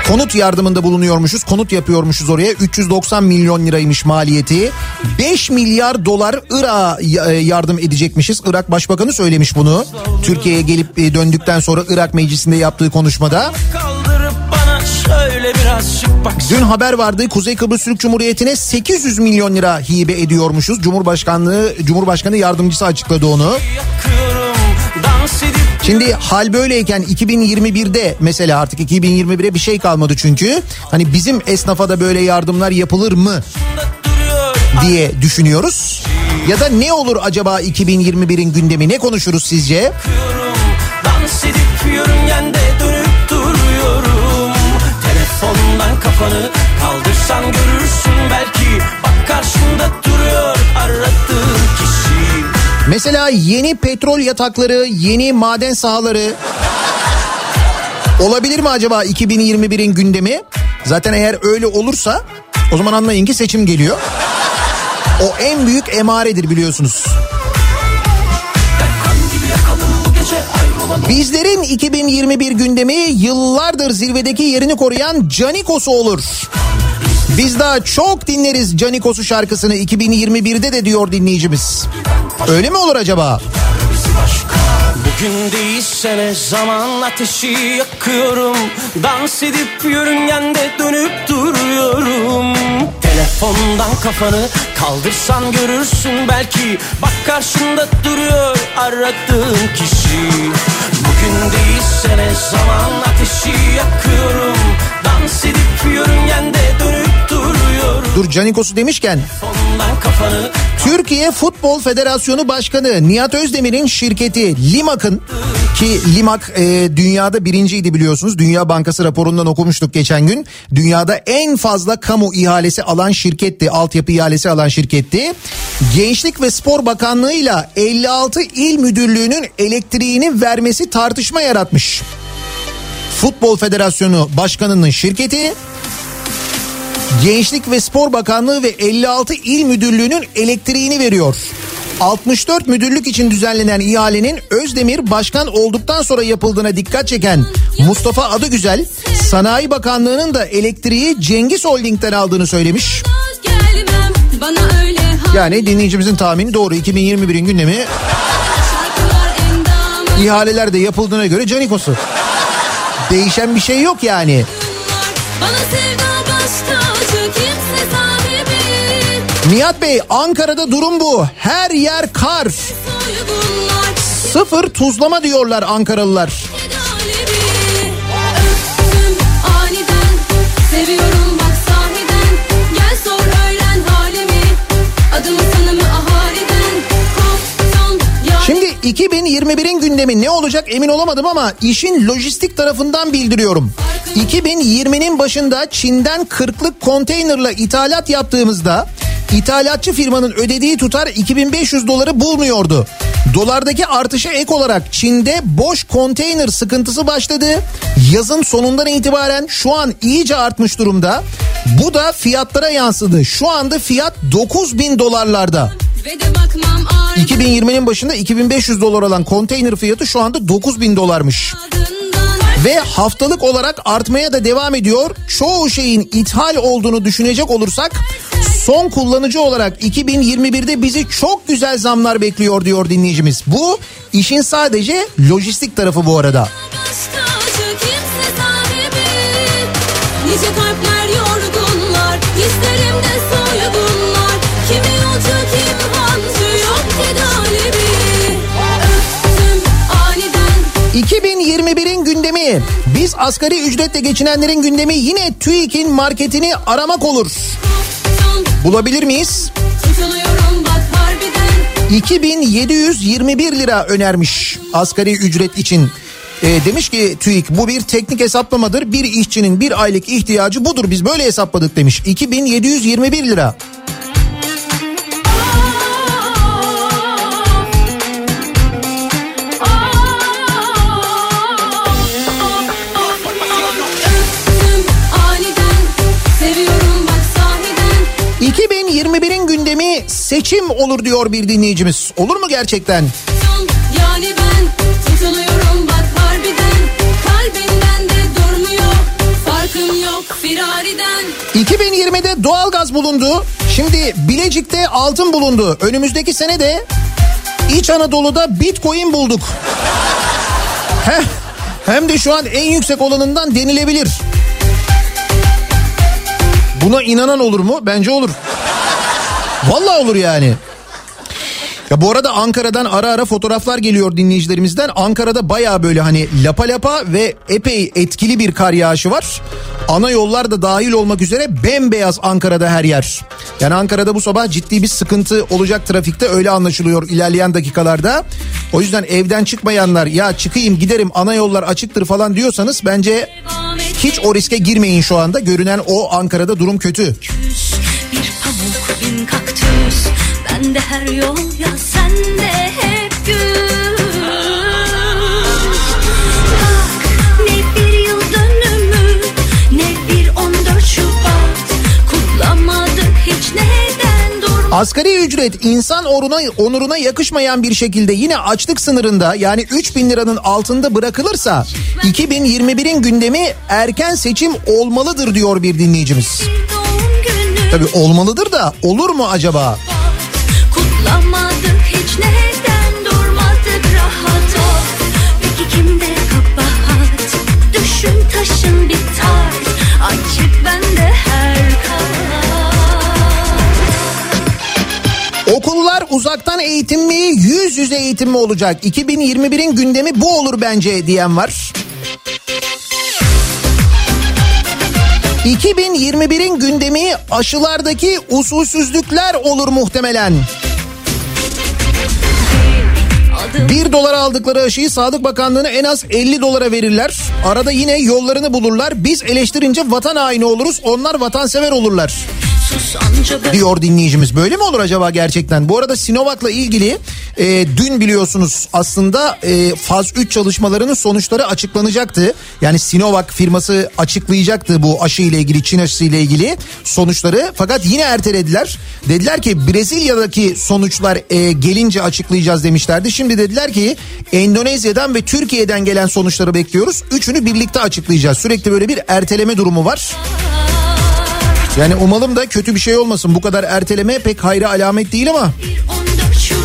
konut yardımında bulunuyormuşuz. Konut yapıyormuşuz oraya. 390 milyon liraymış maliyeti. 5 milyar dolar Irak'a e, yardım edecekmişiz. Irak Başbakanı söylemiş bunu. Türkiye'ye gelip e, döndükten sonra Irak Meclisi'nde yaptığı konuşmada. Dün haber vardı Kuzey Kıbrıs Türk Cumhuriyeti'ne 800 milyon lira hibe ediyormuşuz. Cumhurbaşkanlığı Cumhurbaşkanı yardımcısı açıkladı onu. Yakıyorum Şimdi hal böyleyken 2021'de mesela artık 2021'e bir şey kalmadı çünkü. Hani bizim esnafa da böyle yardımlar yapılır mı diye düşünüyoruz. Ya da ne olur acaba 2021'in gündemi ne konuşuruz sizce? Dans edip yörüngende dönüp duruyorum. Telefondan kafanı kaldırsan görürsün belki. Bak karşında duruyor aradığın kişi. Mesela yeni petrol yatakları, yeni maden sahaları olabilir mi acaba 2021'in gündemi? Zaten eğer öyle olursa o zaman anlayın ki seçim geliyor. O en büyük emaredir biliyorsunuz. Bizlerin 2021 gündemi yıllardır zirvedeki yerini koruyan Canikos'u olur. Biz daha çok dinleriz Canikos'u şarkısını. 2021'de de diyor dinleyicimiz. Öyle mi olur acaba? Bugün değilse ne zaman ateşi yakıyorum? Dans edip yörüngende dönüp duruyorum. Telefondan kafanı kaldırsan görürsün. Belki Bak karşında duruyor aradığın kişi. Bugün değilse ne zaman ateşi yakıyorum? Dans edip yörüngende dönüp Dur Canikos'u demişken Türkiye Futbol Federasyonu Başkanı Nihat Özdemir'in şirketi Limak'ın ki Limak e, dünyada birinciydi biliyorsunuz. Dünya Bankası raporundan okumuştuk geçen gün. Dünyada en fazla kamu ihalesi alan şirketti. Altyapı ihalesi alan şirketti. Gençlik ve Spor Bakanlığı ile 56 il müdürlüğünün elektriğini vermesi tartışma yaratmış. Futbol Federasyonu Başkanı'nın şirketi Gençlik ve Spor Bakanlığı ve 56 il müdürlüğünün elektriğini veriyor. 64 müdürlük için düzenlenen ihalenin Özdemir başkan olduktan sonra yapıldığına dikkat çeken Mustafa Adıgüzel, Sanayi Bakanlığı'nın da elektriği Cengiz Holding'den aldığını söylemiş. Yani dinleyicimizin tahmini doğru 2021'in gündemi ihaleler de yapıldığına göre Canikos'u. Değişen bir şey yok yani. Bana sevda Nihat Bey Ankara'da durum bu. Her yer kar. Sıfır tuzlama diyorlar Ankaralılar. Şimdi 2021'in gündemi ne olacak emin olamadım ama işin lojistik tarafından bildiriyorum. 2020'nin başında Çin'den kırklık konteynerla ithalat yaptığımızda ithalatçı firmanın ödediği tutar 2500 doları bulmuyordu. Dolardaki artışa ek olarak Çin'de boş konteyner sıkıntısı başladı. Yazın sonundan itibaren şu an iyice artmış durumda. Bu da fiyatlara yansıdı. Şu anda fiyat 9000 dolarlarda. Ve de bakmam 2020'nin başında 2500 dolar olan konteyner fiyatı şu anda 9000 dolarmış. ardından Ve haftalık olarak artmaya da devam ediyor. Çoğu şeyin ithal olduğunu düşünecek olursak son kullanıcı olarak 2021'de bizi çok güzel zamlar bekliyor diyor dinleyicimiz. Bu işin sadece lojistik tarafı bu arada. Nice kalpler yorgunlar İsterim de 2021'in gündemi. Biz asgari ücretle geçinenlerin gündemi yine TÜİK'in marketini aramak olur. Bulabilir miyiz? tutuluyorum bak harbiden 2721 lira önermiş asgari ücret için. E, demiş ki TÜİK bu bir teknik hesaplamadır. Bir işçinin bir aylık ihtiyacı budur. Biz böyle hesapladık demiş. 2721 lira. Gündemi seçim olur diyor bir dinleyicimiz. Olur mu gerçekten? Yani ben Tutuluyorum bak harbiden Kalbimden de durmuyor Farkım yok firariden 2020'de doğalgaz bulundu. Şimdi Bilecik'te altın bulundu. Önümüzdeki sene de İç Anadolu'da Bitcoin bulduk. Heh, hem de şu an en yüksek olanından denilebilir. Buna inanan olur mu? Bence olur. Vallahi olur yani. Ya bu arada Ankara'dan ara ara fotoğraflar geliyor dinleyicilerimizden. Ankara'da baya böyle hani lapa lapa ve epey etkili bir kar yağışı var. Ana yollar da dahil olmak üzere bembeyaz Ankara'da her yer. Yani Ankara'da bu sabah ciddi bir sıkıntı olacak trafikte öyle anlaşılıyor ilerleyen dakikalarda. O yüzden evden çıkmayanlar ya çıkayım giderim ana yollar açıktır falan diyorsanız bence hiç o riske girmeyin şu anda. Görünen o Ankara'da durum kötü. Bir pamuk bin kaktüs Bende her yol ya sende hep gül. Bak ne bir yıl dönümü Ne bir 14 Şubat. Kutlamadık hiç neden dur. Asgari ücret insan onuruna, onuruna yakışmayan bir şekilde yine açlık sınırında yani 3000 liranın altında bırakılırsa 2021'in gündemi erken seçim olmalıdır diyor bir dinleyicimiz. günü Tabii olmalıdır da olur mu acaba? Kutlamadık hiç neden durmadık rahat ol Peki kimde kabahat Düşün taşın bir tart Açık bende her kart Okullar uzaktan eğitim mi yüz yüze eğitim mi olacak? 2021'in gündemi bu olur bence diyen var. 2021'in gündemi aşılardaki usulsüzlükler olur muhtemelen. 1 dolar aldıkları aşıyı Sağlık Bakanlığı'na en az 50 dolara verirler. Arada yine yollarını bulurlar. Biz eleştirince vatan haini oluruz. Onlar vatansever olurlar diyor dinleyicimiz. Böyle mi olur acaba gerçekten? Bu arada Sinovac'la ilgili e, dün biliyorsunuz aslında e, faz 3 çalışmalarının sonuçları açıklanacaktı. Yani Sinovac firması açıklayacaktı bu aşı ile ilgili Çin aşısı ile ilgili sonuçları. Fakat yine ertelediler. Dediler ki Brezilya'daki sonuçlar e, gelince açıklayacağız demişlerdi. Şimdi dediler ki Endonezya'dan ve Türkiye'den gelen sonuçları bekliyoruz. Üçünü birlikte açıklayacağız. Sürekli böyle bir erteleme durumu var. Yani umalım da kötü bir şey olmasın. Bu kadar erteleme pek hayra alamet değil ama 14 Şubat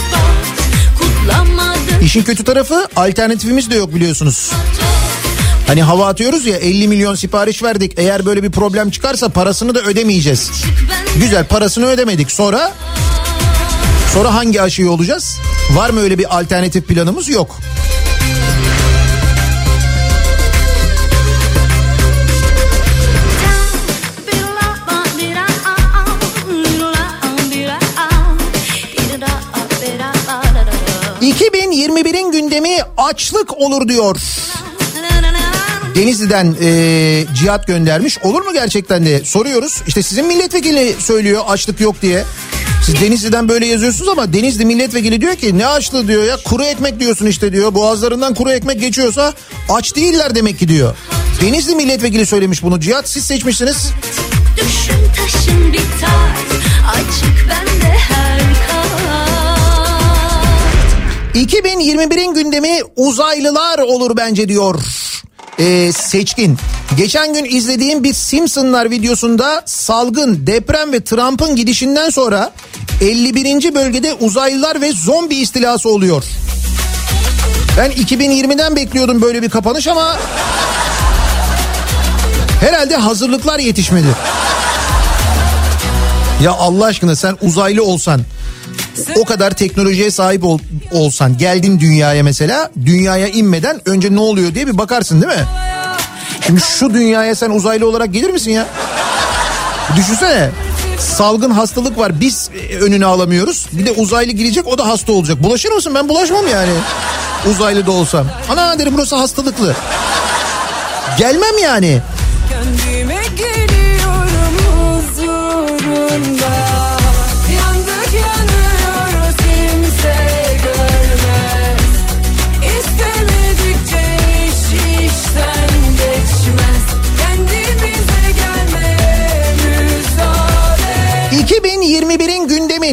Kutlamadık işin kötü tarafı alternatifimiz de yok biliyorsunuz. Hani hava atıyoruz ya 50 milyon sipariş verdik. Eğer böyle bir problem çıkarsa parasını da ödemeyeceğiz. Güzel parasını ödemedik. Sonra sonra hangi aşıyı olacağız? Var mı öyle bir alternatif planımız? Yok. ...2021'in gündemi açlık olur diyor. Denizli'den e, Cihat göndermiş. Olur mu gerçekten de soruyoruz. İşte sizin milletvekili söylüyor açlık yok diye. Siz Denizli'den böyle yazıyorsunuz ama Denizli milletvekili diyor ki ne açlığı diyor ya kuru ekmek diyorsun işte diyor. Boğazlarından kuru ekmek geçiyorsa aç değiller demek ki diyor. Denizli milletvekili söylemiş bunu Cihat siz seçmişsiniz. Düşün taşın biter Açık bende her 2021'in gündemi uzaylılar olur bence diyor. Ee, seçkin. Geçen gün izlediğim bir Simpsonlar videosunda salgın, deprem ve Trump'ın gidişinden sonra 51. bölgede uzaylılar ve zombi istilası oluyor. Ben 2020'den bekliyordum böyle bir kapanış ama herhalde hazırlıklar yetişmedi. Ya Allah aşkına sen uzaylı olsan o kadar teknolojiye sahip ol- olsan geldin dünyaya mesela dünyaya inmeden önce ne oluyor diye bir bakarsın değil mi? Şimdi şu dünyaya sen uzaylı olarak gelir misin ya? Düşünsene salgın hastalık var biz önünü alamıyoruz. Bir de uzaylı girecek o da hasta olacak. Bulaşır mısın? Ben bulaşmam yani. Uzaylı da olsam. Ana derim burası hastalıklı. Gelmem yani.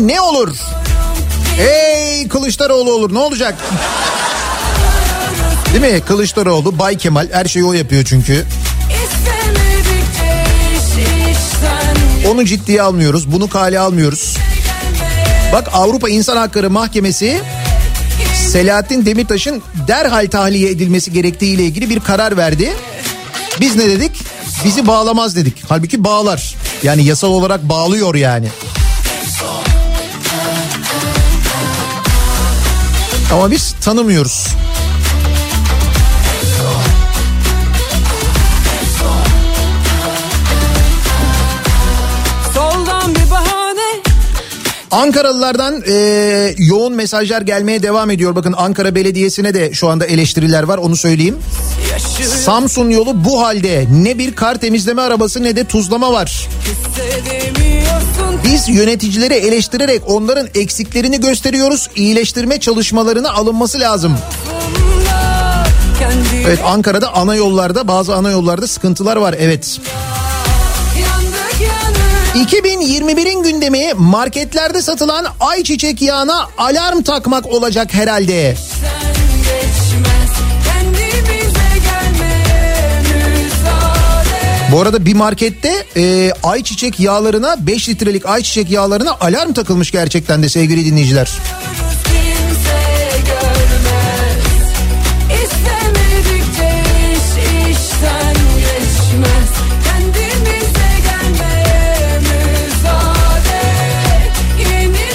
Ne olur? Hey Kılıçdaroğlu olur ne olacak? Değil mi? Kılıçdaroğlu, Bay Kemal her şeyi o yapıyor çünkü. Onu ciddiye almıyoruz. Bunu kale almıyoruz. Bak Avrupa İnsan Hakları Mahkemesi Selahattin Demirtaş'ın derhal tahliye edilmesi gerektiği ile ilgili bir karar verdi. Biz ne dedik? Bizi bağlamaz dedik. Halbuki bağlar. Yani yasal olarak bağlıyor yani. Ama biz tanımıyoruz. Ankaralılardan e, yoğun mesajlar gelmeye devam ediyor. Bakın Ankara Belediyesi'ne de şu anda eleştiriler var onu söyleyeyim. Samsun yolu bu halde ne bir kar temizleme arabası ne de tuzlama var. hissedemiyorsun Biz yöneticileri eleştirerek onların eksiklerini gösteriyoruz. İyileştirme çalışmalarına alınması lazım. Evet Ankara'da ana yollarda bazı ana yollarda sıkıntılar var evet. yandık yanıyoruz 2021'in gündemi marketlerde satılan ayçiçek yağına alarm takmak olacak herhalde. Sen Bu arada bir markette e, ayçiçek yağlarına 5 litrelik ayçiçek yağlarına alarm takılmış gerçekten de sevgili dinleyiciler.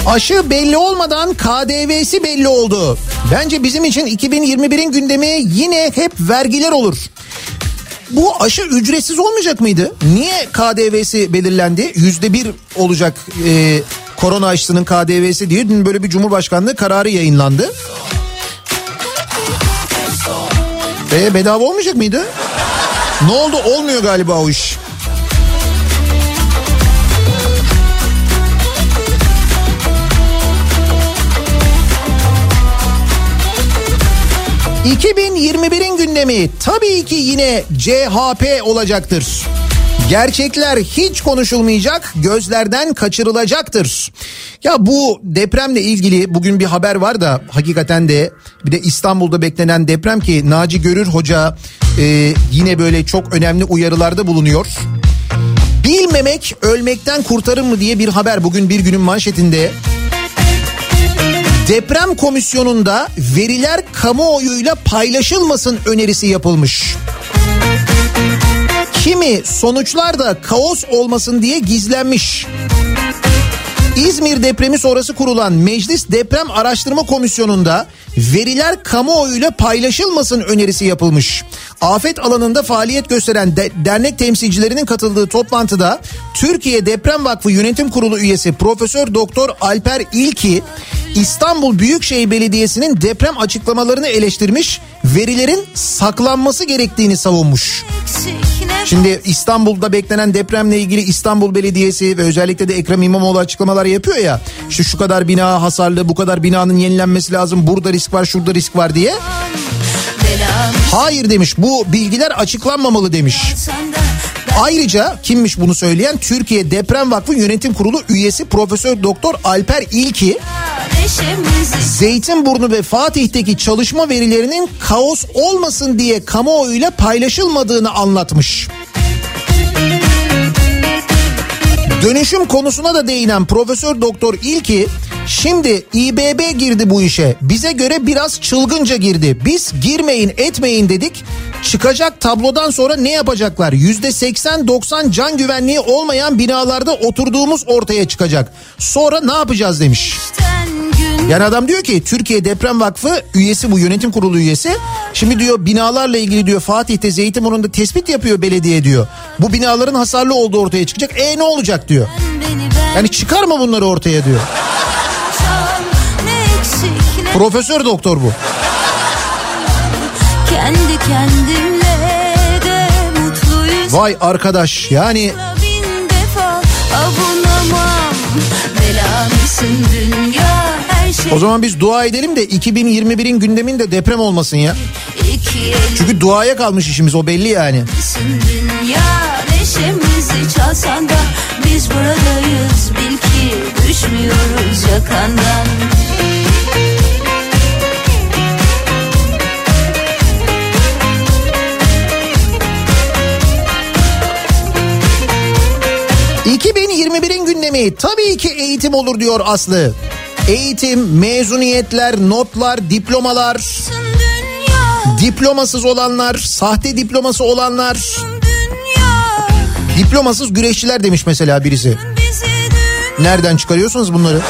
Aşı belli olmadan KDV'si belli oldu. Bence bizim için 2021'in gündemi yine hep vergiler olur. Bu aşı ücretsiz olmayacak mıydı? Niye KDV'si belirlendi? Yüzde bir olacak e, korona aşısının KDV'si diye dün böyle bir cumhurbaşkanlığı kararı yayınlandı. E bedava olmayacak mıydı? Ne oldu? Olmuyor galiba o iş. ...2021'in gündemi tabii ki yine CHP olacaktır. Gerçekler hiç konuşulmayacak, gözlerden kaçırılacaktır. Ya bu depremle ilgili bugün bir haber var da hakikaten de bir de İstanbul'da beklenen deprem ki Naci Görür Hoca e, yine böyle çok önemli uyarılarda bulunuyor. Bilmemek ölmekten kurtarır mı diye bir haber bugün bir günün manşetinde. Deprem komisyonunda veriler kamuoyuyla paylaşılmasın önerisi yapılmış. Kimi sonuçlar da kaos olmasın diye gizlenmiş. İzmir depremi sonrası kurulan Meclis Deprem Araştırma Komisyonu'nda veriler kamuoyuyla paylaşılmasın önerisi yapılmış. Afet alanında faaliyet gösteren de- dernek temsilcilerinin katıldığı toplantıda Türkiye Deprem Vakfı Yönetim Kurulu üyesi Profesör Doktor Alper İlki İstanbul Büyükşehir Belediyesi'nin deprem açıklamalarını eleştirmiş, verilerin saklanması gerektiğini savunmuş. Şimdi İstanbul'da beklenen depremle ilgili İstanbul Belediyesi ve özellikle de Ekrem İmamoğlu açıklamalar yapıyor ya. İşte şu kadar bina hasarlı, bu kadar binanın yenilenmesi lazım, burada risk var, şurada risk var diye. Hayır demiş bu bilgiler açıklanmamalı demiş. Ayrıca kimmiş bunu söyleyen? Türkiye Deprem Vakfı Yönetim Kurulu üyesi Profesör Doktor Alper İlki Zeytinburnu ve Fatih'teki çalışma verilerinin kaos olmasın diye kamuoyuyla paylaşılmadığını anlatmış. Dönüşüm konusuna da değinen Profesör Doktor İlki şimdi İBB girdi bu işe. Bize göre biraz çılgınca girdi. Biz girmeyin etmeyin dedik. Çıkacak tablodan sonra ne yapacaklar? Yüzde 80-90 can güvenliği olmayan binalarda oturduğumuz ortaya çıkacak. Sonra ne yapacağız demiş. Yani adam diyor ki Türkiye Deprem Vakfı üyesi bu yönetim kurulu üyesi. Şimdi diyor binalarla ilgili diyor Fatih'te Zeytinburnu'nda tespit yapıyor belediye diyor. Bu binaların hasarlı olduğu ortaya çıkacak. E ne olacak diyor. Yani çıkarma bunları ortaya diyor. Profesör doktor bu. Kendi kendimle de mutluyuz. Vay arkadaş yani Bin defa avunamam. Bela mısın dünya. O zaman biz dua edelim de 2021'in gündeminde deprem olmasın ya. Çünkü duaya kalmış işimiz o belli yani. dünya neşemizi çalsan da biz buradayız bil ki düşmüyoruz yakandan. 2021'in gündemi tabii ki eğitim olur diyor Aslı. Eğitim, mezuniyetler, notlar, diplomalar, diplomasız olanlar, sahte diploması olanlar, diplomasız güreşçiler demiş mesela birisi. Nereden çıkarıyorsunuz bunları?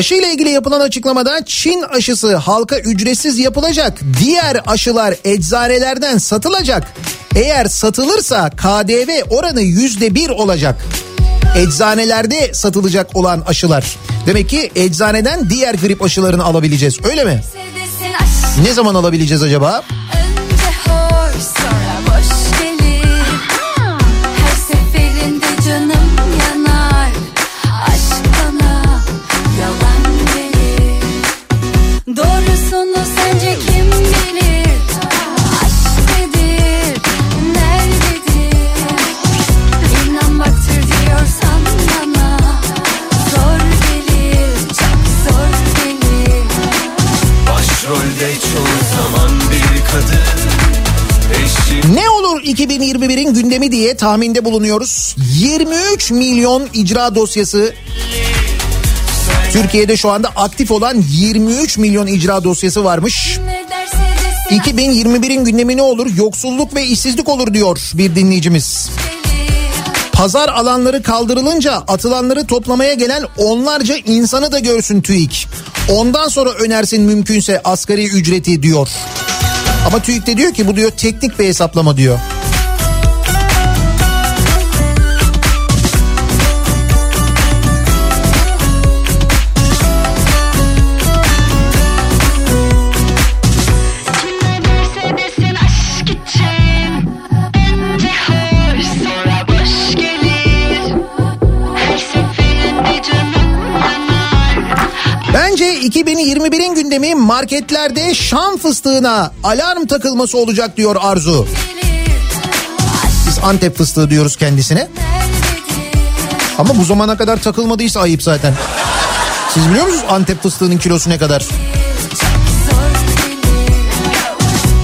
Aşı ile ilgili yapılan açıklamada Çin aşısı halka ücretsiz yapılacak. Diğer aşılar eczanelerden satılacak. Eğer satılırsa KDV oranı yüzde bir olacak. Eczanelerde satılacak olan aşılar. Demek ki eczaneden diğer grip aşılarını alabileceğiz öyle mi? Ne zaman alabileceğiz acaba? Önce Doğrusunu sence kim bilir? Aşk nedir, nerededir? İnanmaktır diyorsan bana. Zor gelir, çok zor gelir. Başrolde çoğu zaman bir kadın Eşim Ne olur 2021'in gündemi diye tahminde bulunuyoruz. 23 milyon icra dosyası Türkiye'de şu anda aktif olan 23 milyon icra dosyası varmış. Ne derse desin 2021'in gündemi ne olur? Yoksulluk ve işsizlik olur diyor bir dinleyicimiz. Pazar alanları kaldırılınca atılanları toplamaya gelen onlarca insanı da görsün TÜİK. Ondan sonra önersin mümkünse asgari ücreti diyor. Ama TÜİK de diyor ki bu diyor teknik bir hesaplama diyor. 2021'in gündemi marketlerde şan fıstığına alarm takılması olacak diyor Arzu. Biz Antep fıstığı diyoruz kendisine. Ama bu zamana kadar takılmadıysa ayıp zaten. Siz biliyor musunuz Antep fıstığının kilosu ne kadar?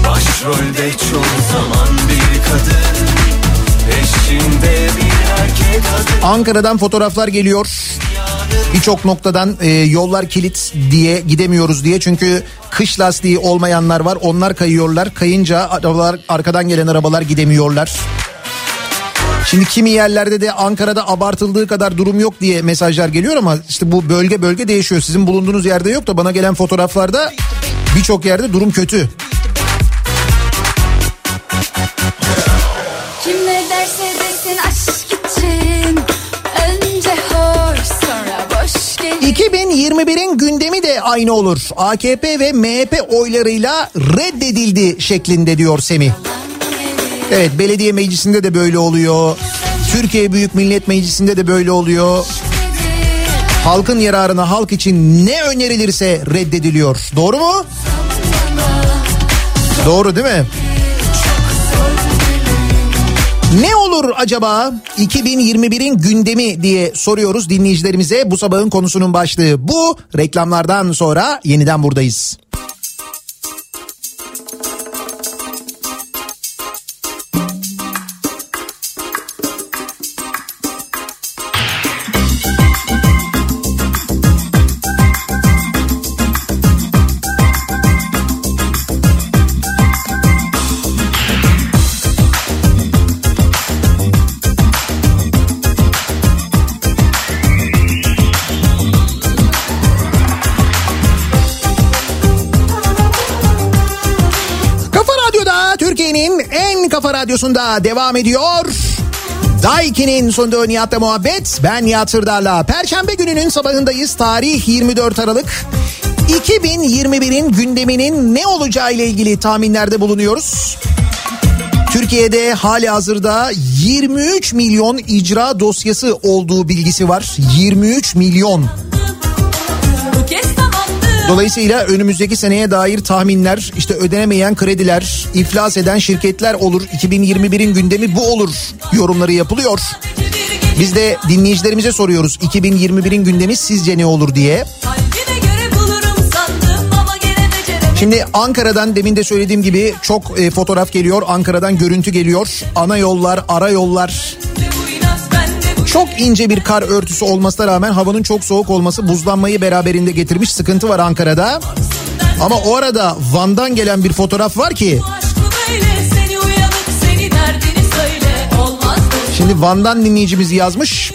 Başrolde çoğu zaman bir kadın Ankara'dan fotoğraflar geliyor. Birçok noktadan e, yollar kilit diye gidemiyoruz diye. Çünkü kış lastiği olmayanlar var. Onlar kayıyorlar. Kayınca arabalar arkadan gelen arabalar gidemiyorlar. Şimdi kimi yerlerde de Ankara'da abartıldığı kadar durum yok diye mesajlar geliyor ama işte bu bölge bölge değişiyor. Sizin bulunduğunuz yerde yok da bana gelen fotoğraflarda birçok yerde durum kötü. 2021'in gündemi de aynı olur. AKP ve MHP oylarıyla reddedildi şeklinde diyor Semih. Evet belediye meclisinde de böyle oluyor. Türkiye Büyük Millet Meclisi'nde de böyle oluyor. Halkın yararına halk için ne önerilirse reddediliyor. Doğru mu? Doğru değil mi? Ne olur acaba 2021'in gündemi diye soruyoruz dinleyicilerimize. Bu sabahın konusunun başlığı bu. Reklamlardan sonra yeniden buradayız. Radyosunda devam ediyor. Daiki'nin sunduğu Nihat'la muhabbet. Ben Nihat Sırdar'la. Perşembe gününün sabahındayız. Tarih 24 Aralık. 2021'in gündeminin ne olacağı ile ilgili tahminlerde bulunuyoruz. Türkiye'de hali hazırda 23 milyon icra dosyası olduğu bilgisi var. 23 milyon. Dolayısıyla önümüzdeki seneye dair tahminler, işte ödenemeyen krediler, iflas eden şirketler olur. 2021'in gündemi bu olur yorumları yapılıyor. Biz de dinleyicilerimize soruyoruz 2021'in gündemi sizce ne olur diye. Şimdi Ankara'dan demin de söylediğim gibi çok e, fotoğraf geliyor. Ankara'dan görüntü geliyor. Ana yollar, ara yollar. Çok ince bir kar örtüsü olmasına rağmen havanın çok soğuk olması buzlanmayı beraberinde getirmiş. Sıkıntı var Ankara'da. Ama o arada Van'dan gelen bir fotoğraf var ki şimdi Van'dan dinleyicimiz yazmış.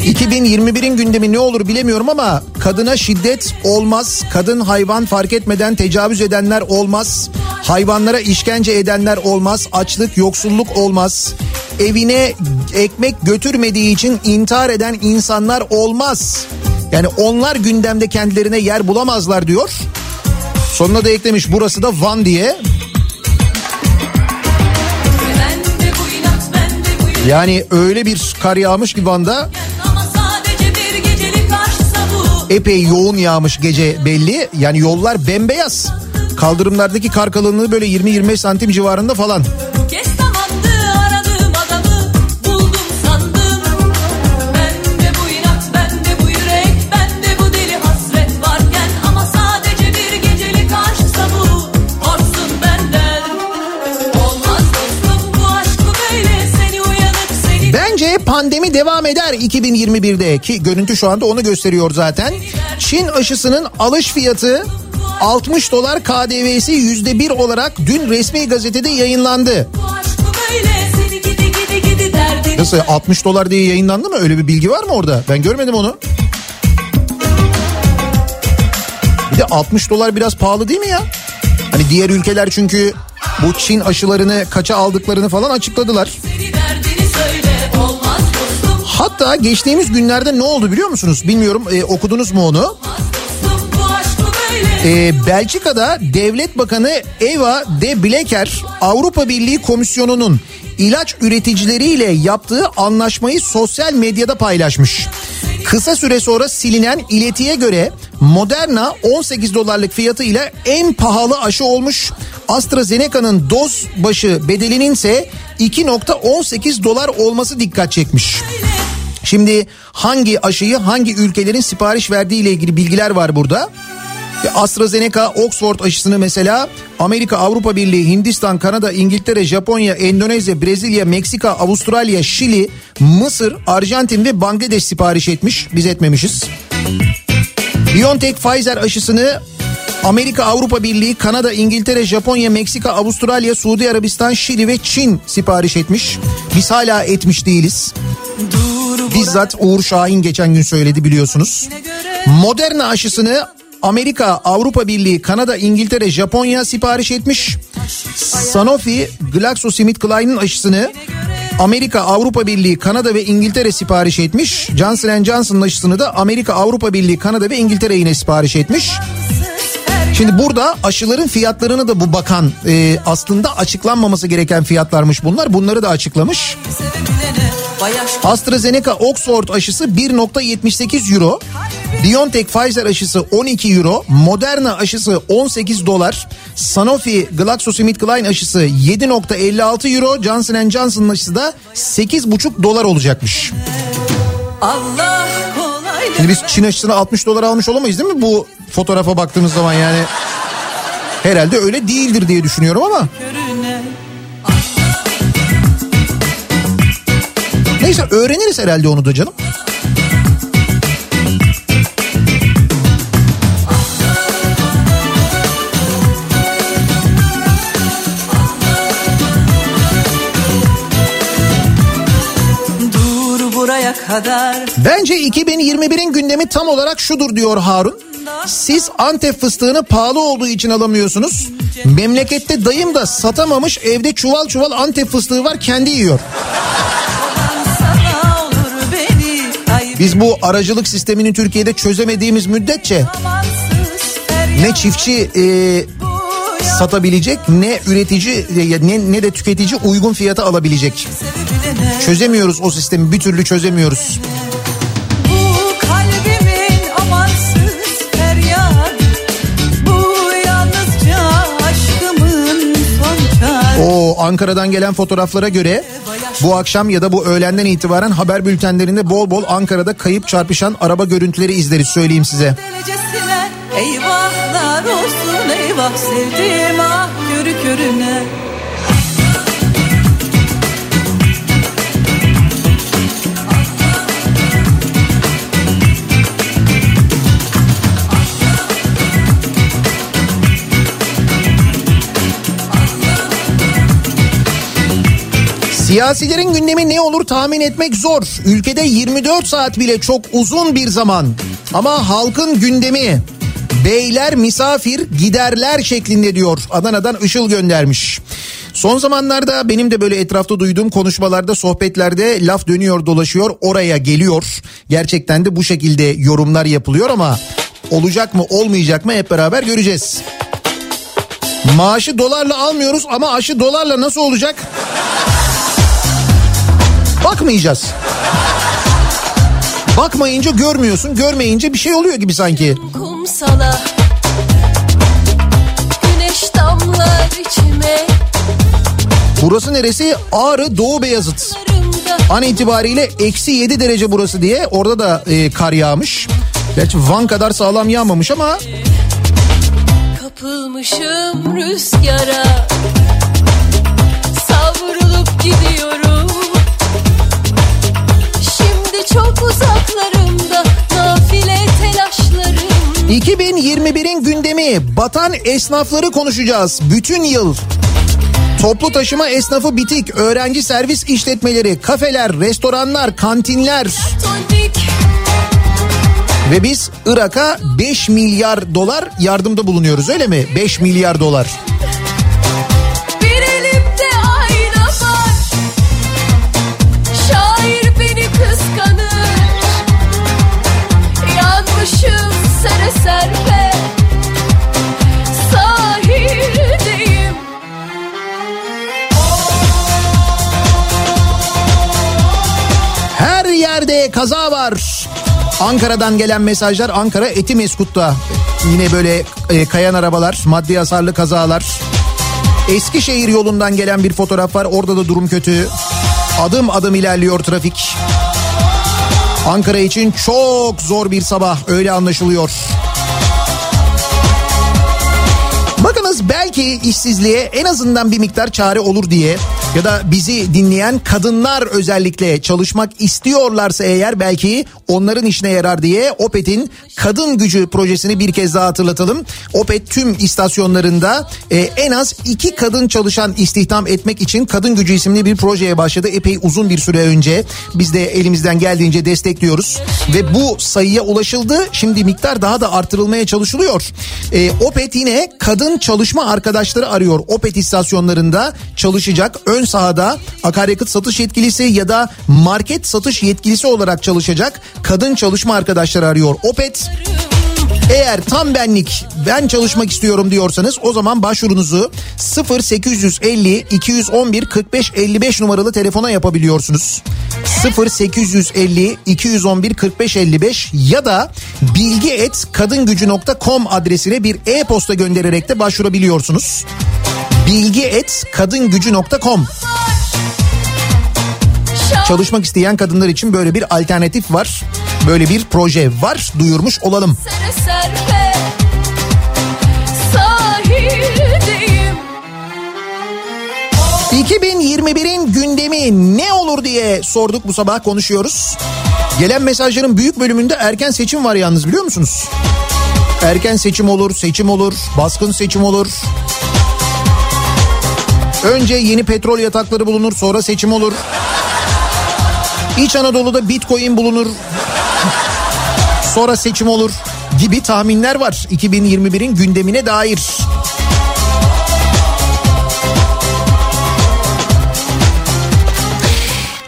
Uyanık seni 2021'in gündemi ne olur bilemiyorum ama kadına şiddet olmaz. Kadın hayvan fark etmeden tecavüz edenler olmaz. Hayvanlara işkence edenler olmaz. Açlık, yoksulluk olmaz. Evine ekmek götürmediği için intihar eden insanlar olmaz. Yani onlar gündemde kendilerine yer bulamazlar diyor. Sonuna da eklemiş burası da Van diye. Yani öyle bir kar yağmış ki Van'da epey yoğun yağmış gece belli. Yani yollar bembeyaz. Kaldırımlardaki kar kalınlığı böyle 20-25 santim civarında falan. Pandemi devam eder 2021'de ki görüntü şu anda onu gösteriyor zaten. Çin aşısının alış fiyatı 60 dolar KDV'si %1 olarak dün resmi gazetede yayınlandı. Nasıl 60 dolar diye yayınlandı mı? Öyle bir bilgi var mı orada? Ben görmedim onu. Bir de 60 dolar biraz pahalı değil mi ya? Hani diğer ülkeler çünkü bu Çin aşılarını kaça aldıklarını falan açıkladılar. Seni Hatta geçtiğimiz günlerde ne oldu biliyor musunuz? Bilmiyorum e, okudunuz mu onu? Ee, Belçika'da Devlet Bakanı Eva de Bleker Avrupa Birliği Komisyonu'nun ilaç üreticileriyle yaptığı anlaşmayı sosyal medyada paylaşmış. Kısa süre sonra silinen iletiye göre Moderna 18 dolarlık fiyatıyla en pahalı aşı olmuş. AstraZeneca'nın doz başı bedelinin ise 2.18 dolar olması dikkat çekmiş. Şimdi hangi aşıyı hangi ülkelerin sipariş verdiği ile ilgili bilgiler var burada. Ve AstraZeneca Oxford aşısını mesela Amerika, Avrupa Birliği, Hindistan, Kanada, İngiltere, Japonya, Endonezya, Brezilya, Meksika, Avustralya, Şili, Mısır, Arjantin ve Bangladeş sipariş etmiş. Biz etmemişiz. BioNTech Pfizer aşısını Amerika, Avrupa Birliği, Kanada, İngiltere, Japonya, Meksika, Avustralya, Suudi Arabistan, Şili ve Çin sipariş etmiş. Biz hala etmiş değiliz. Bizzat Uğur Şahin geçen gün söyledi biliyorsunuz. Moderna aşısını Amerika, Avrupa Birliği, Kanada, İngiltere, Japonya sipariş etmiş. Sanofi, GlaxoSmithKline'ın aşısını Amerika, Avrupa Birliği, Kanada ve İngiltere sipariş etmiş. Johnson Johnson'ın aşısını da Amerika, Avrupa Birliği, Kanada ve İngiltere yine sipariş etmiş. Şimdi burada aşıların fiyatlarını da bu bakan e, aslında açıklanmaması gereken fiyatlarmış bunlar. Bunları da açıklamış. AstraZeneca Oxford aşısı 1.78 euro. BioNTech Pfizer aşısı 12 euro. Moderna aşısı 18 dolar. Sanofi GlaxoSmithKline aşısı 7.56 euro. Johnson Johnson'ın aşısı da 8.5 dolar olacakmış. Allah Şimdi biz Çin aşısını 60 dolar almış olamayız değil mi bu fotoğrafa baktığımız zaman yani? Herhalde öyle değildir diye düşünüyorum ama. Neyse öğreniriz herhalde onu da canım. Bence 2021'in gündemi tam olarak şudur diyor Harun. Siz Antep fıstığını pahalı olduğu için alamıyorsunuz. Memlekette dayım da satamamış evde çuval çuval Antep fıstığı var kendi yiyor. Biz bu aracılık sistemini Türkiye'de çözemediğimiz müddetçe ne çiftçi e, satabilecek ne üretici e, ne, ne de tüketici uygun fiyata alabilecek. Çözemiyoruz o sistemi bir türlü çözemiyoruz. Ankara'dan gelen fotoğraflara göre bu akşam ya da bu öğlenden itibaren haber bültenlerinde bol bol Ankara'da kayıp çarpışan araba görüntüleri izleriz söyleyeyim size. Eyvahlar olsun eyvah sevdim ah körü körüne Siyasilerin gündemi ne olur tahmin etmek zor. Ülkede 24 saat bile çok uzun bir zaman. Ama halkın gündemi beyler misafir giderler şeklinde diyor. Adana'dan Işıl göndermiş. Son zamanlarda benim de böyle etrafta duyduğum konuşmalarda, sohbetlerde laf dönüyor dolaşıyor, oraya geliyor. Gerçekten de bu şekilde yorumlar yapılıyor ama olacak mı olmayacak mı hep beraber göreceğiz. Maaşı dolarla almıyoruz ama aşı dolarla nasıl olacak? Bakmayacağız. Bakmayınca görmüyorsun, görmeyince bir şey oluyor gibi sanki. kumsala Güneş damlar içime Burası neresi? Ağrı Doğu Beyazıt. An itibariyle eksi 7 derece burası diye orada da e, kar yağmış. Gerçi Van kadar sağlam yağmamış ama kapılmışım rüzgara Savrulup gidiyorum çok uzaklarımda nafile telaşlarım 2021'in gündemi batan esnafları konuşacağız. Bütün yıl Toplu taşıma esnafı bitik, öğrenci servis işletmeleri, kafeler, restoranlar, kantinler ve biz Irak'a 5 milyar dolar yardımda bulunuyoruz öyle mi? 5 milyar dolar. Kaza var. Ankara'dan gelen mesajlar Ankara Etimeskut'ta. Yine böyle e, kayan arabalar, maddi hasarlı kazalar. Eskişehir yolundan gelen bir fotoğraf var. Orada da durum kötü. Adım adım ilerliyor trafik. Ankara için çok zor bir sabah öyle anlaşılıyor. Belki işsizliğe en azından bir miktar çare olur diye ya da bizi dinleyen kadınlar özellikle çalışmak istiyorlarsa eğer belki onların işine yarar diye Opet'in kadın gücü projesini bir kez daha hatırlatalım. Opet tüm istasyonlarında e, en az iki kadın çalışan istihdam etmek için kadın gücü isimli bir projeye başladı. Epey uzun bir süre önce biz de elimizden geldiğince destekliyoruz ve bu sayıya ulaşıldı. Şimdi miktar daha da artırılmaya çalışılıyor. E, Opet yine kadın çalışma arkadaşları arıyor. Opet istasyonlarında çalışacak ön sahada akaryakıt satış yetkilisi ya da market satış yetkilisi olarak çalışacak kadın çalışma arkadaşları arıyor. Opet eğer tam benlik ben çalışmak istiyorum diyorsanız o zaman başvurunuzu 0850 211 45 55 numaralı telefona yapabiliyorsunuz. 0850 211 45 55 ya da bilgi et kadingücü.com adresine bir e-posta göndererek de başvurabiliyorsunuz. Bilgi et kadingücü.com Çalışmak isteyen kadınlar için böyle bir alternatif var. Böyle bir proje var. Duyurmuş olalım. Sere 2021'in gündemi ne olur diye sorduk bu sabah konuşuyoruz. Gelen mesajların büyük bölümünde erken seçim var yalnız biliyor musunuz? Erken seçim olur, seçim olur, baskın seçim olur. Önce yeni petrol yatakları bulunur, sonra seçim olur. İç Anadolu'da bitcoin bulunur. Sonra seçim olur gibi tahminler var 2021'in gündemine dair.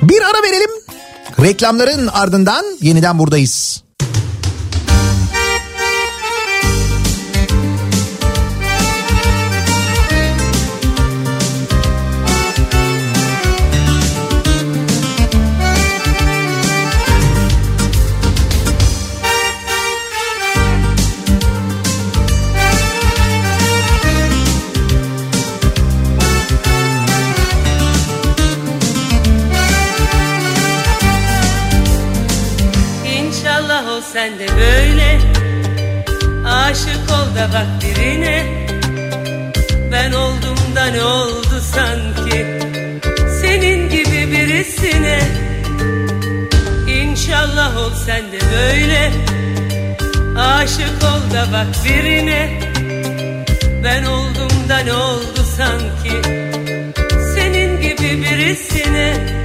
Bir ara verelim. Reklamların ardından yeniden buradayız. Sen de böyle. Aşık ol da bak birine. Ben oldum da ne oldu sanki? Senin gibi birisine. İnşallah ol sen de böyle. Aşık ol da bak birine. Ben oldum da ne oldu sanki? Senin gibi birisine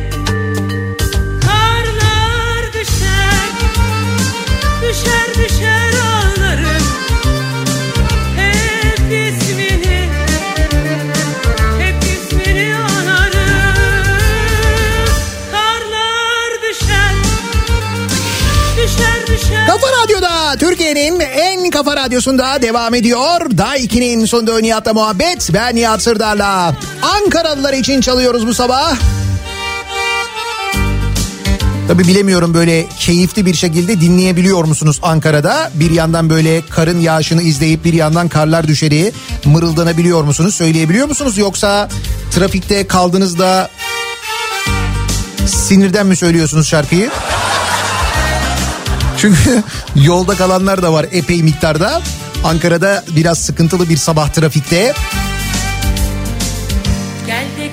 Kafa Radyo'da Türkiye'nin en kafa radyosunda devam ediyor. Daha 2'nin sonunda Nihat'la muhabbet. Ben Nihat Sırdar'la. Ankaralılar için çalıyoruz bu sabah. Tabi bilemiyorum böyle keyifli bir şekilde dinleyebiliyor musunuz Ankara'da? Bir yandan böyle karın yağışını izleyip bir yandan karlar düşeri mırıldanabiliyor musunuz? Söyleyebiliyor musunuz? Yoksa trafikte kaldığınızda sinirden mi söylüyorsunuz şarkıyı? Çünkü yolda kalanlar da var epey miktarda. Ankara'da biraz sıkıntılı bir sabah trafikte.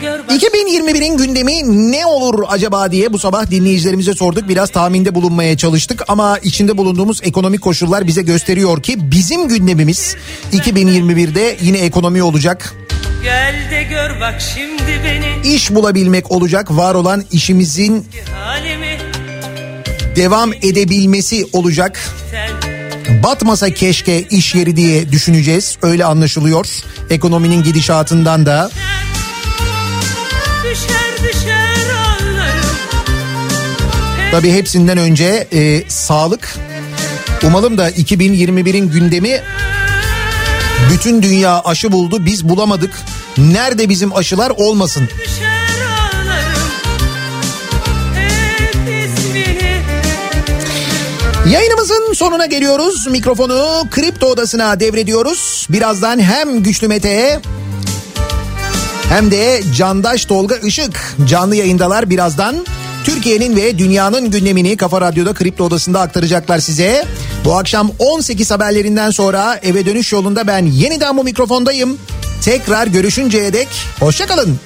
2021'in gündemi ne olur acaba diye bu sabah dinleyicilerimize sorduk. Biraz tahminde bulunmaya çalıştık ama içinde bulunduğumuz ekonomik koşullar bize gösteriyor ki bizim gündemimiz 2021'de yine ekonomi olacak. Gel de gör bak şimdi beni İş bulabilmek olacak. Var olan işimizin devam edebilmesi olacak. sen Batmasa keşke iş yeri diye düşüneceğiz. Öyle anlaşılıyor. Ekonominin gidişatından da. Düşer Tabii hepsinden önce e, sağlık. Umalım da 2021'in gündemi bütün dünya aşı buldu biz bulamadık. Nerede bizim aşılar olmasın. Yayınımızın sonuna geliyoruz. Mikrofonu Kripto Odası'na devrediyoruz. Birazdan hem Güçlü Mete'ye hem de Candaş Tolga Işık canlı yayındalar birazdan. Türkiye'nin ve dünyanın gündemini Kafa Radyo'da Kripto Odası'nda aktaracaklar size. Bu akşam 18 haberlerinden sonra eve dönüş yolunda ben yeniden bu mikrofondayım. Tekrar görüşünceye dek hoşçakalın.